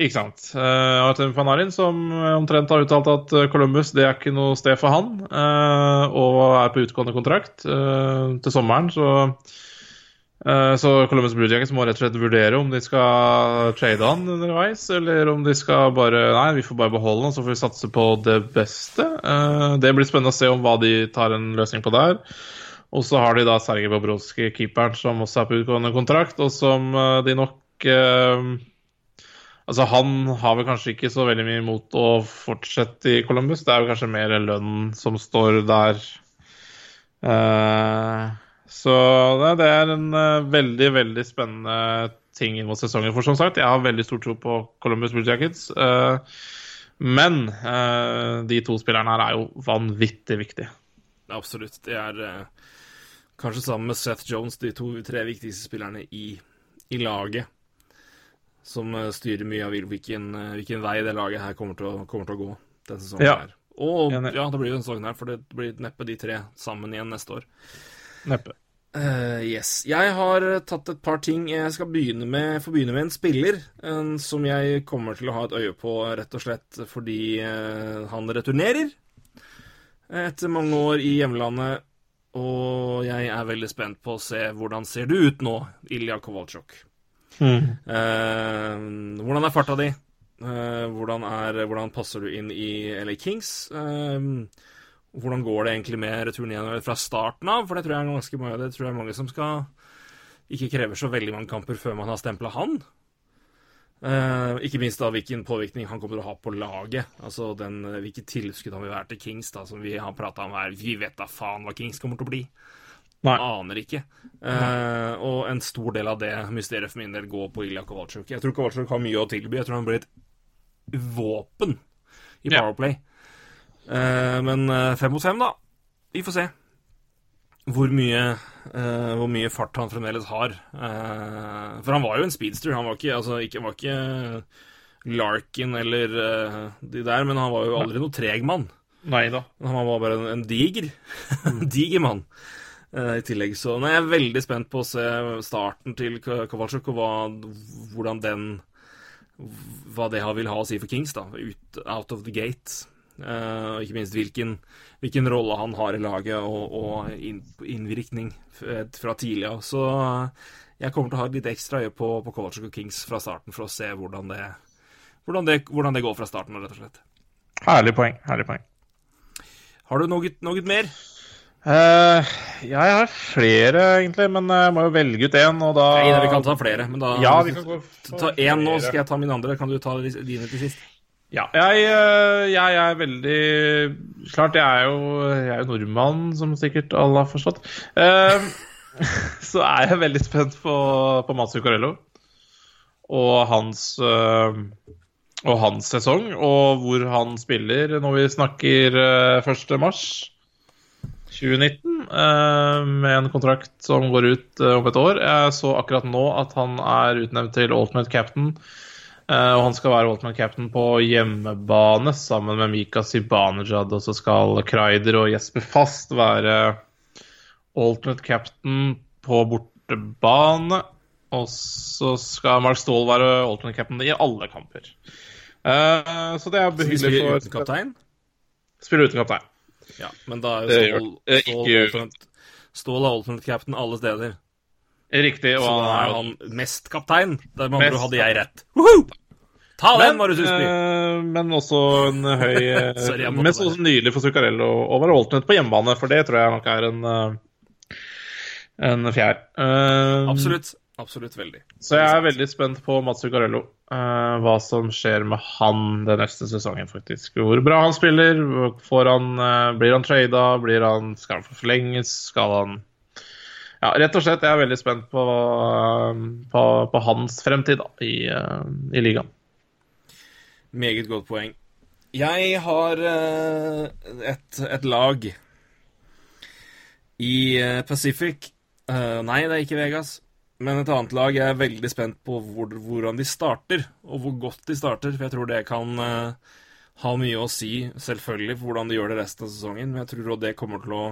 Ikke sant. Uh, Artem Panarin som omtrent har uttalt at eh, Columbus det er ikke noe sted for han, uh, og er på utgående kontrakt uh, til sommeren, så eh, så Columbus Blue Jackets må rett og slett vurdere om de skal trade han underveis, eller om de skal bare Nei, vi får bare beholde han, så får vi satse på det beste. Eh, det blir spennende å se om hva de tar en løsning på der. Og så har de da Sergej Bobrovskij, keeperen, som også er på utgående kontrakt, og som eh, de nok eh, Altså, han har vel kanskje ikke så veldig mye imot å fortsette i Columbus. Det er jo kanskje mer lønnen som står der. Eh, så det, det er en uh, veldig, veldig spennende ting inn mot sesongen. For som sagt, jeg har veldig stor tro på Columbus Blue Jackets. Uh, men uh, de to spillerne her er jo vanvittig viktige. Absolutt. Det er kanskje sammen med Seth Jones de to-tre viktigste spillerne i, i laget. Som styrer mye av hvilken, hvilken vei det laget her kommer til å, kommer til å gå denne sesongen. Ja. her. Og ja, det blir jo en sesong her, for det blir neppe de tre sammen igjen neste år. Neppe. Uh, yes. Jeg har tatt et par ting. Jeg skal begynne med, få begynne med en spiller eh, som jeg kommer til å ha et øye på, rett og slett fordi uh, han returnerer etter mange år i hjemlandet. Og jeg er veldig spent på å se hvordan ser du ut nå, Ilja Kovalchuk. Eh, hvordan er farta di? Hvordan, er, hvordan passer du inn i LA Kings? Eh, hvordan går det egentlig med returen igjen fra starten av? For det tror jeg er ganske mange, det tror jeg er mange som skal ikke krever så veldig mange kamper før man har stempla han. Eh, ikke minst da hvilken påvirkning han kommer til å ha på laget. Altså den, hvilket tilskudd han vil være til Kings, da, som vi har prata om her. Vi vet da faen hva Kings kommer til å bli. Nei. Aner ikke. Eh, og en stor del av det mysteriet for min del går på Ilja Kovalchuk. Jeg tror Kovalchuk har mye å tilby. Jeg tror han blir et våpen i Powerplay. Eh, men eh, fem mot fem, da. Vi får se hvor mye, eh, hvor mye fart han fremdeles har. Eh, for han var jo en speedster. Han var ikke, altså, ikke, var ikke Larkin eller eh, de der, men han var jo aldri noe treg mann. Nei da. Han var bare en, en diger. En diger mann. eh, I tillegg så jeg er veldig spent på å se starten til Kowalczyk og hva, hvordan den Hva det har- vil ha å si for Kings, da. Ut, out of the gate. Eh, og ikke minst hvilken, hvilken rolle han har i laget, og, og innvirkning fra tidlig av. Så eh, jeg kommer til å ha litt ekstra øye på, på Kovacic og Kings fra starten for å se hvordan det, hvordan det, hvordan det går fra starten rett og slett. Herlig poeng. Herlig poeng. Har du noe, noe mer? Uh, ja, jeg har flere, egentlig, men jeg må jo velge ut én, og da Nei, vi kan ta flere, men da Ja, vi kan gå Ta én nå, skal jeg ta min andre. Kan du ta dine til sist? Ja, jeg, eh, jeg er veldig Klart, jeg er jo, jeg er nordmann, som sikkert alle har forstått. Eh, så er jeg veldig spent på, på Mats Zuccarello og hans uh, og hans sesong, og hvor han spiller når vi snakker uh, 1. mars 2019, eh, med en kontrakt som går ut uh, om et år. Jeg så akkurat nå at han er utnevnt til Ultimate Captain. Eh, og han skal være Waltman Captain på hjemmebane sammen med Mika Sibanejad. Og så skal Kreider og Jesper Fast være Ultimate Captain på bortebane. Og så skal Mark Stahl være Ultimate Captain i alle kamper. Eh, så det er behyggelig for spiller uten kaptein? Spiller uten kaptein. Ja, men da er jo Stål, Stål, er ultimate captain alle steder. Riktig. Og Så da er han mest kaptein. Der med andre Mest hadde jeg rett. Woohoo! Ta den, Marius Husby! eh, men også en høy eh, Sorry, Men så nydelig for Zuccarello å være alternate på hjemmebane, for det tror jeg nok er en eh, en fjær. Uh, Absolutt. Absolutt veldig. Så jeg er veldig spent på Mats Zuccarello. Uh, hva som skjer med han den neste sesongen, faktisk. Hvor bra han spiller. Får han, uh, blir han trada? Blir han, skal han forlenges? Skal han Ja, rett og slett, jeg er veldig spent på, på, på hans fremtid da, i, i ligaen. Meget godt poeng. Jeg har eh, et, et lag i eh, Pacific. Eh, nei, det er ikke Vegas. Men et annet lag jeg er veldig spent på hvor, hvordan de starter, og hvor godt de starter. For jeg tror det kan ha mye å si, selvfølgelig, for hvordan de gjør det resten av sesongen. Men jeg tror det kommer til å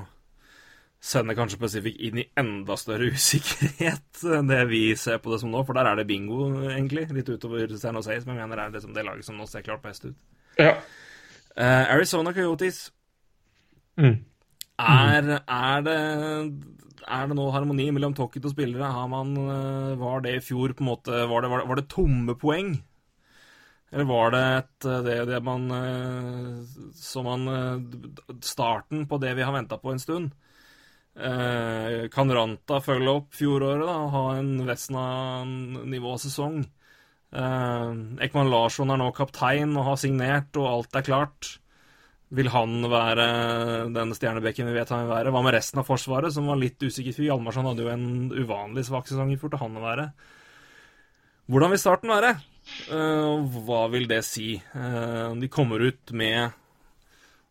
sende kanskje Pacific inn i enda større usikkerhet enn det vi ser på det som nå. For der er det bingo, egentlig. Litt utover San Jose, som jeg mener er liksom det laget som nå ser klart best ut. Ja. Uh, Arizona Coyotes. Mm. Er, er, det, er det nå harmoni mellom Tocket og spillere? Har man, eh, var det i fjor på en måte Var det, var det, var det tomme poeng? Eller var det et, eh, det, det man Så Som man Starten på det vi har venta på en stund? Eh, kan Ranta følge opp fjoråret da, og ha en Vesna-nivåsesong? Eh, Ekman Larsson er nå kaptein og har signert, og alt er klart. Vil han være den stjernebekken vi vet han vil være? Hva med resten av Forsvaret, som var litt usikker fyr? Hjalmarsson hadde jo en uvanlig svak sesong i fjor til han å være. Hvordan vil starten være? Eh, og hva vil det si? De kommer ut med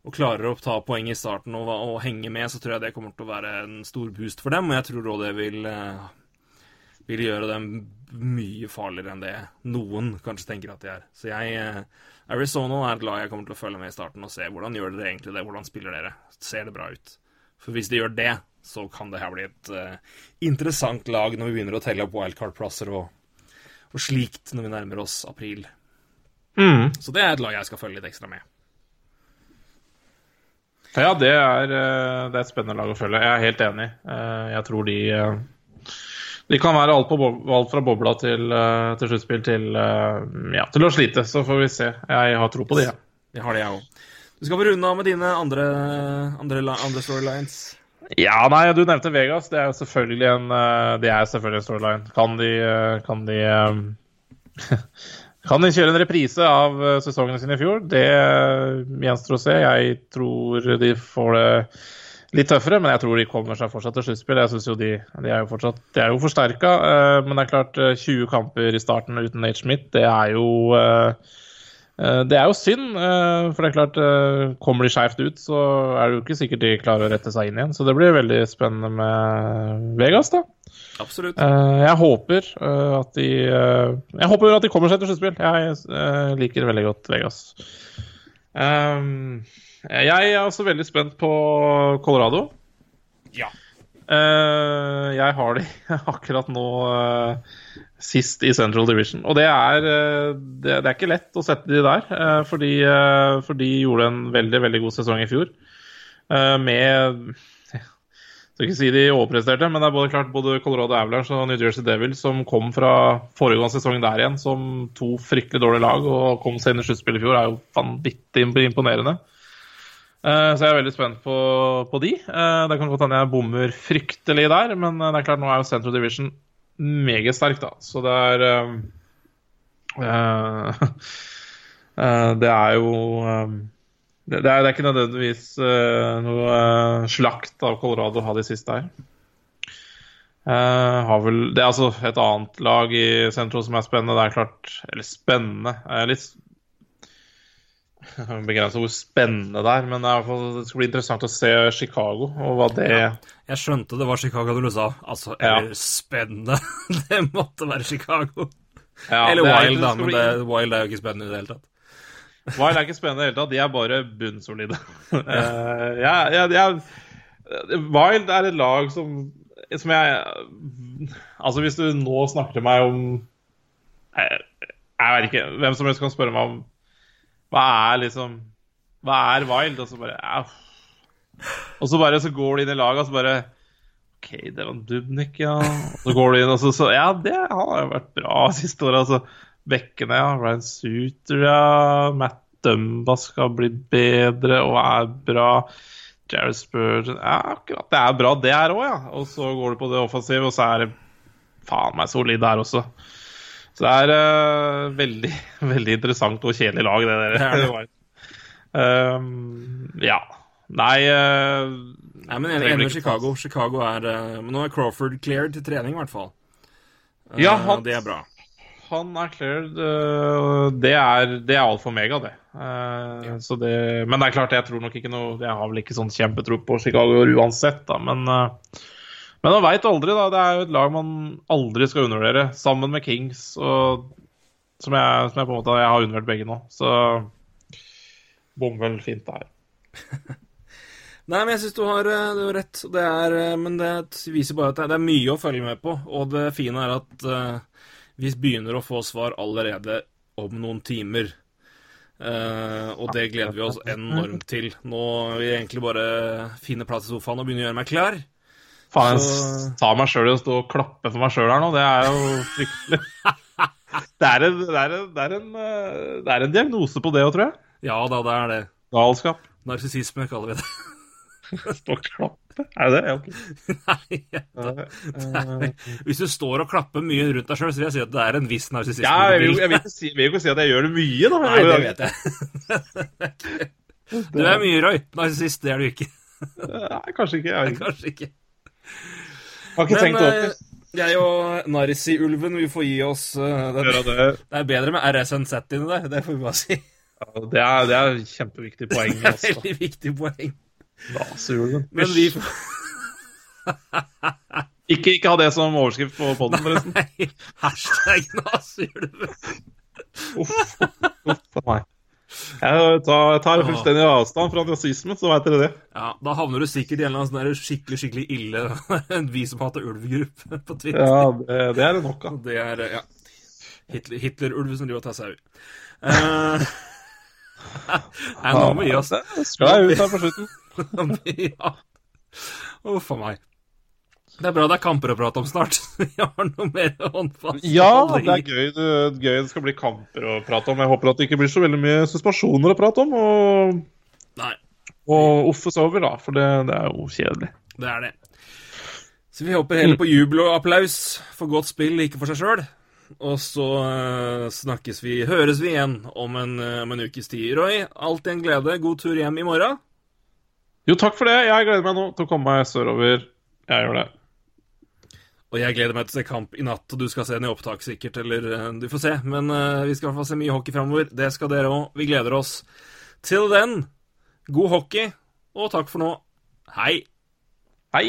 og klarer å ta poeng i starten og, og henge med, så tror jeg det kommer til å være en stor boost for dem. Og jeg tror òg det vil, eh, vil gjøre dem mye farligere enn det noen kanskje tenker at de er. Så jeg eh, Arizona er glad jeg kommer til å følge med i starten og se hvordan gjør dere egentlig det, hvordan spiller dere, ser det bra ut. For hvis de gjør det, så kan det her bli et uh, interessant lag når vi begynner å telle opp wildcard-plasser og, og slikt når vi nærmer oss april. Mm. Så det er et lag jeg skal følge litt ekstra med. Ja, det er, eh, det er et spennende lag å følge. Jeg er helt enig. Eh, Jeg tror de eh, De kan være alt, på, bob- alt fra bobla til, til sluttspill til, ja, til å slite. Så får vi se. Jeg har tro på de, jeg. Det har det, jeg òg. Du skal få runde av med dine andre, andre, andre storylines. Ja, nei, du nevnte Vegas. Det er jo selvfølgelig en, det er selvfølgelig en storyline. Kan de, kan de Kan de kjøre en reprise av eh, sesongene sine i fjor? Det eh, gjenstår å se. Jeg tror de får det litt tøffere, men jeg tror de kommer seg fortsatt til sluttspill. Jeg de, de er jo fortsatt de er jo forsterka, eh, men det er klart eh, 20 kamper i starten uten Nate Schmidt, det er jo det er jo synd, for det er klart kommer de skjevt ut, så er det jo ikke sikkert de klarer å rette seg inn igjen. Så det blir veldig spennende med Vegas, da. Absolutt. Eh, Jeg håper eh, at de eh, Jeg håper at de kommer seg til sluttspill. Jeg eh, liker veldig godt Vegas. Um, jeg er også veldig spent på Colorado. Ja. Eh, jeg har de akkurat nå sist i Central Division. Og det er, det, det er ikke lett å sette de der, fordi, for de gjorde en veldig, veldig god sesong i fjor. Eh, med skal ikke si de overpresterte, men det er både klart både Colorado Avalanche og New Jersey Devils som kom fra foregående sesong der igjen som to fryktelig dårlige lag og kom seg inn i sluttspillet i fjor, er jo vanvittig imponerende. Eh, Så jeg er veldig spent på, på de. Eh, Det kan godt hende jeg bommer fryktelig der, men eh, det er klart nå er jo Central Division meget sterk, da. Så det er øh, eh, Det er jo eh, det, det, er, det er ikke nødvendigvis uh, noe uh, slakt av Colorado å ha de siste her. Uh, har vel, det er altså et annet lag i sentrum som er spennende. Det er klart Eller spennende er litt Begrenset hvor spennende det er, men det, er, fall- det skal bli interessant å se Chicago og hva det Jeg skjønte det var Chicago du sa. Altså, Ja. spennende. det måtte være Chicago. ja, eller er- Wild, da, men bli- det, Wild er jo ikke spennende i det hele tatt. Wild er ikke spennende i det hele tatt. De er bare bunnsolide. ja, jeg- jeg- jeg- Wild er et lag som, som jeg Altså, hvis du nå snakker til meg om Jeg, jeg vet ikke. Hvem som helst kan spørre meg om Hva er liksom Hva er Wild? Og så bare ja. Og så bare så går de inn i laget, og så bare OK, det var Dubnik, ja. Så går du inn, og så, så Ja, det har jo vært bra siste året. Altså, Bekkene, ja. Ryan Suter, ja. Matt Dumba skal bli bedre og er bra. Jared Spurgeon Ja, akkurat. Det er bra, det her òg, ja. Og så går du på det offensive, og så er det faen meg solid der også. Så det er uh, veldig, veldig interessant og kjedelig lag, det der. Det er Um, ja. Nei uh, Nei, men enig med Chicago. Chicago er uh, Men nå er Crawford cleared til trening, i hvert fall. Uh, Ja, han- Det er bra. Han er cleared. øh, Det er, det er alfa og omega, det. Eh, så det. Men det er klart, jeg tror nok ikke noe Jeg har vel ikke sånn kjempetro på Chicago uansett, da. Men, eh, men man veit aldri, da. Det er jo et lag man aldri skal undervurdere. Sammen med Kings, og, som, jeg, som jeg på en måte jeg har undervurdert begge nå. Så bom vel fint her. Nei, men jeg syns du, har, du har rett. Det er, men det viser bare at det, er mye å følge med på. Og det fine er at eh, vi begynner å få svar allerede om noen timer. Eh, og det gleder vi oss enormt til. Nå vil jeg egentlig bare finne plass i sofaen og begynne å gjøre meg klar. Faen, jeg tar meg sjøl i å stå og klappe for meg sjøl her nå. Det er jo fryktelig. Det er, en, det, er en, det, er en, eh, det er en diagnose på det òg, tror jeg. Ja da, det er det. Galskap. Narsissisme kaller vi det. Stå og klappe. Er det det? Okay. ok. Nei, Eh, nei. Hvis du står og klapper mye rundt deg sjøl, så vil jeg si at det er en viss narsissisme. Ja, jeg vil, jeg vil ikke si, jeg vil ikke si at jeg gjør det mye, da. Nei, det vet jeg. Du er mye, Roy. Narsissist, det er du ikke. Nei, kanskje ikke. Jeg. Kanskje ikke. jeg har ikke tenkt Men over det. jeg og Narsi-ulven, vi får gi oss eh, det, det. det er bedre med RS enn Z inni der, det får vi bare si. Ja, Det er, det er kjempeviktig poeng. Det er Altså. veldig viktig poeng. Naseulven. Men vi Ikke, ikke ha det som overskrift på poden, forresten. Nei, hashtag Nazi-ulven. Uff, uff a meg. Jeg tar, tar fullstendig avstand fra rasisme, så veit dere det. Ja, da havner du sikkert i en eller annen sånn skikkelig, skikkelig ille Vi som hater ulv-gruppe på Twitter. Ja, det, det er det nok av. Det er, eh, ja Hitler- Hitler-ulv som driver og tar sau. Uh, Nei, nå må vi gi oss. Skal jeg ut her på slutten. ja. Uff a meg. Det er bra det er kamper å prate om snart. Vi har noe mer håndfast. Ja, det er gøy. Det, gøy det skal bli kamper å prate om. Jeg håper at det ikke blir så veldig mye suspensjoner å prate om. Og, Nei, og offes over, da, for det, det er jo kjedelig. det er det. Så vi håper heller på jubel og applaus for godt spill, ikke for seg sjøl. Og så eh, snakkes vi, høres vi igjen om en, eh, om en ukes tid. Roy, alltid en glede. God tur hjem i morgen. Jo, takk for det. Jeg gleder meg nå til å komme meg sørover. Jeg gjør det. Og jeg gleder meg til å se kamp i natt, og du skal se den i opptak sikkert, eller eh, du får se. Men uh, vi skal i hvert fall se mye hockey framover. Det skal dere òg. Vi gleder oss. Til den, god hockey, og takk for nå. Hei! Hei!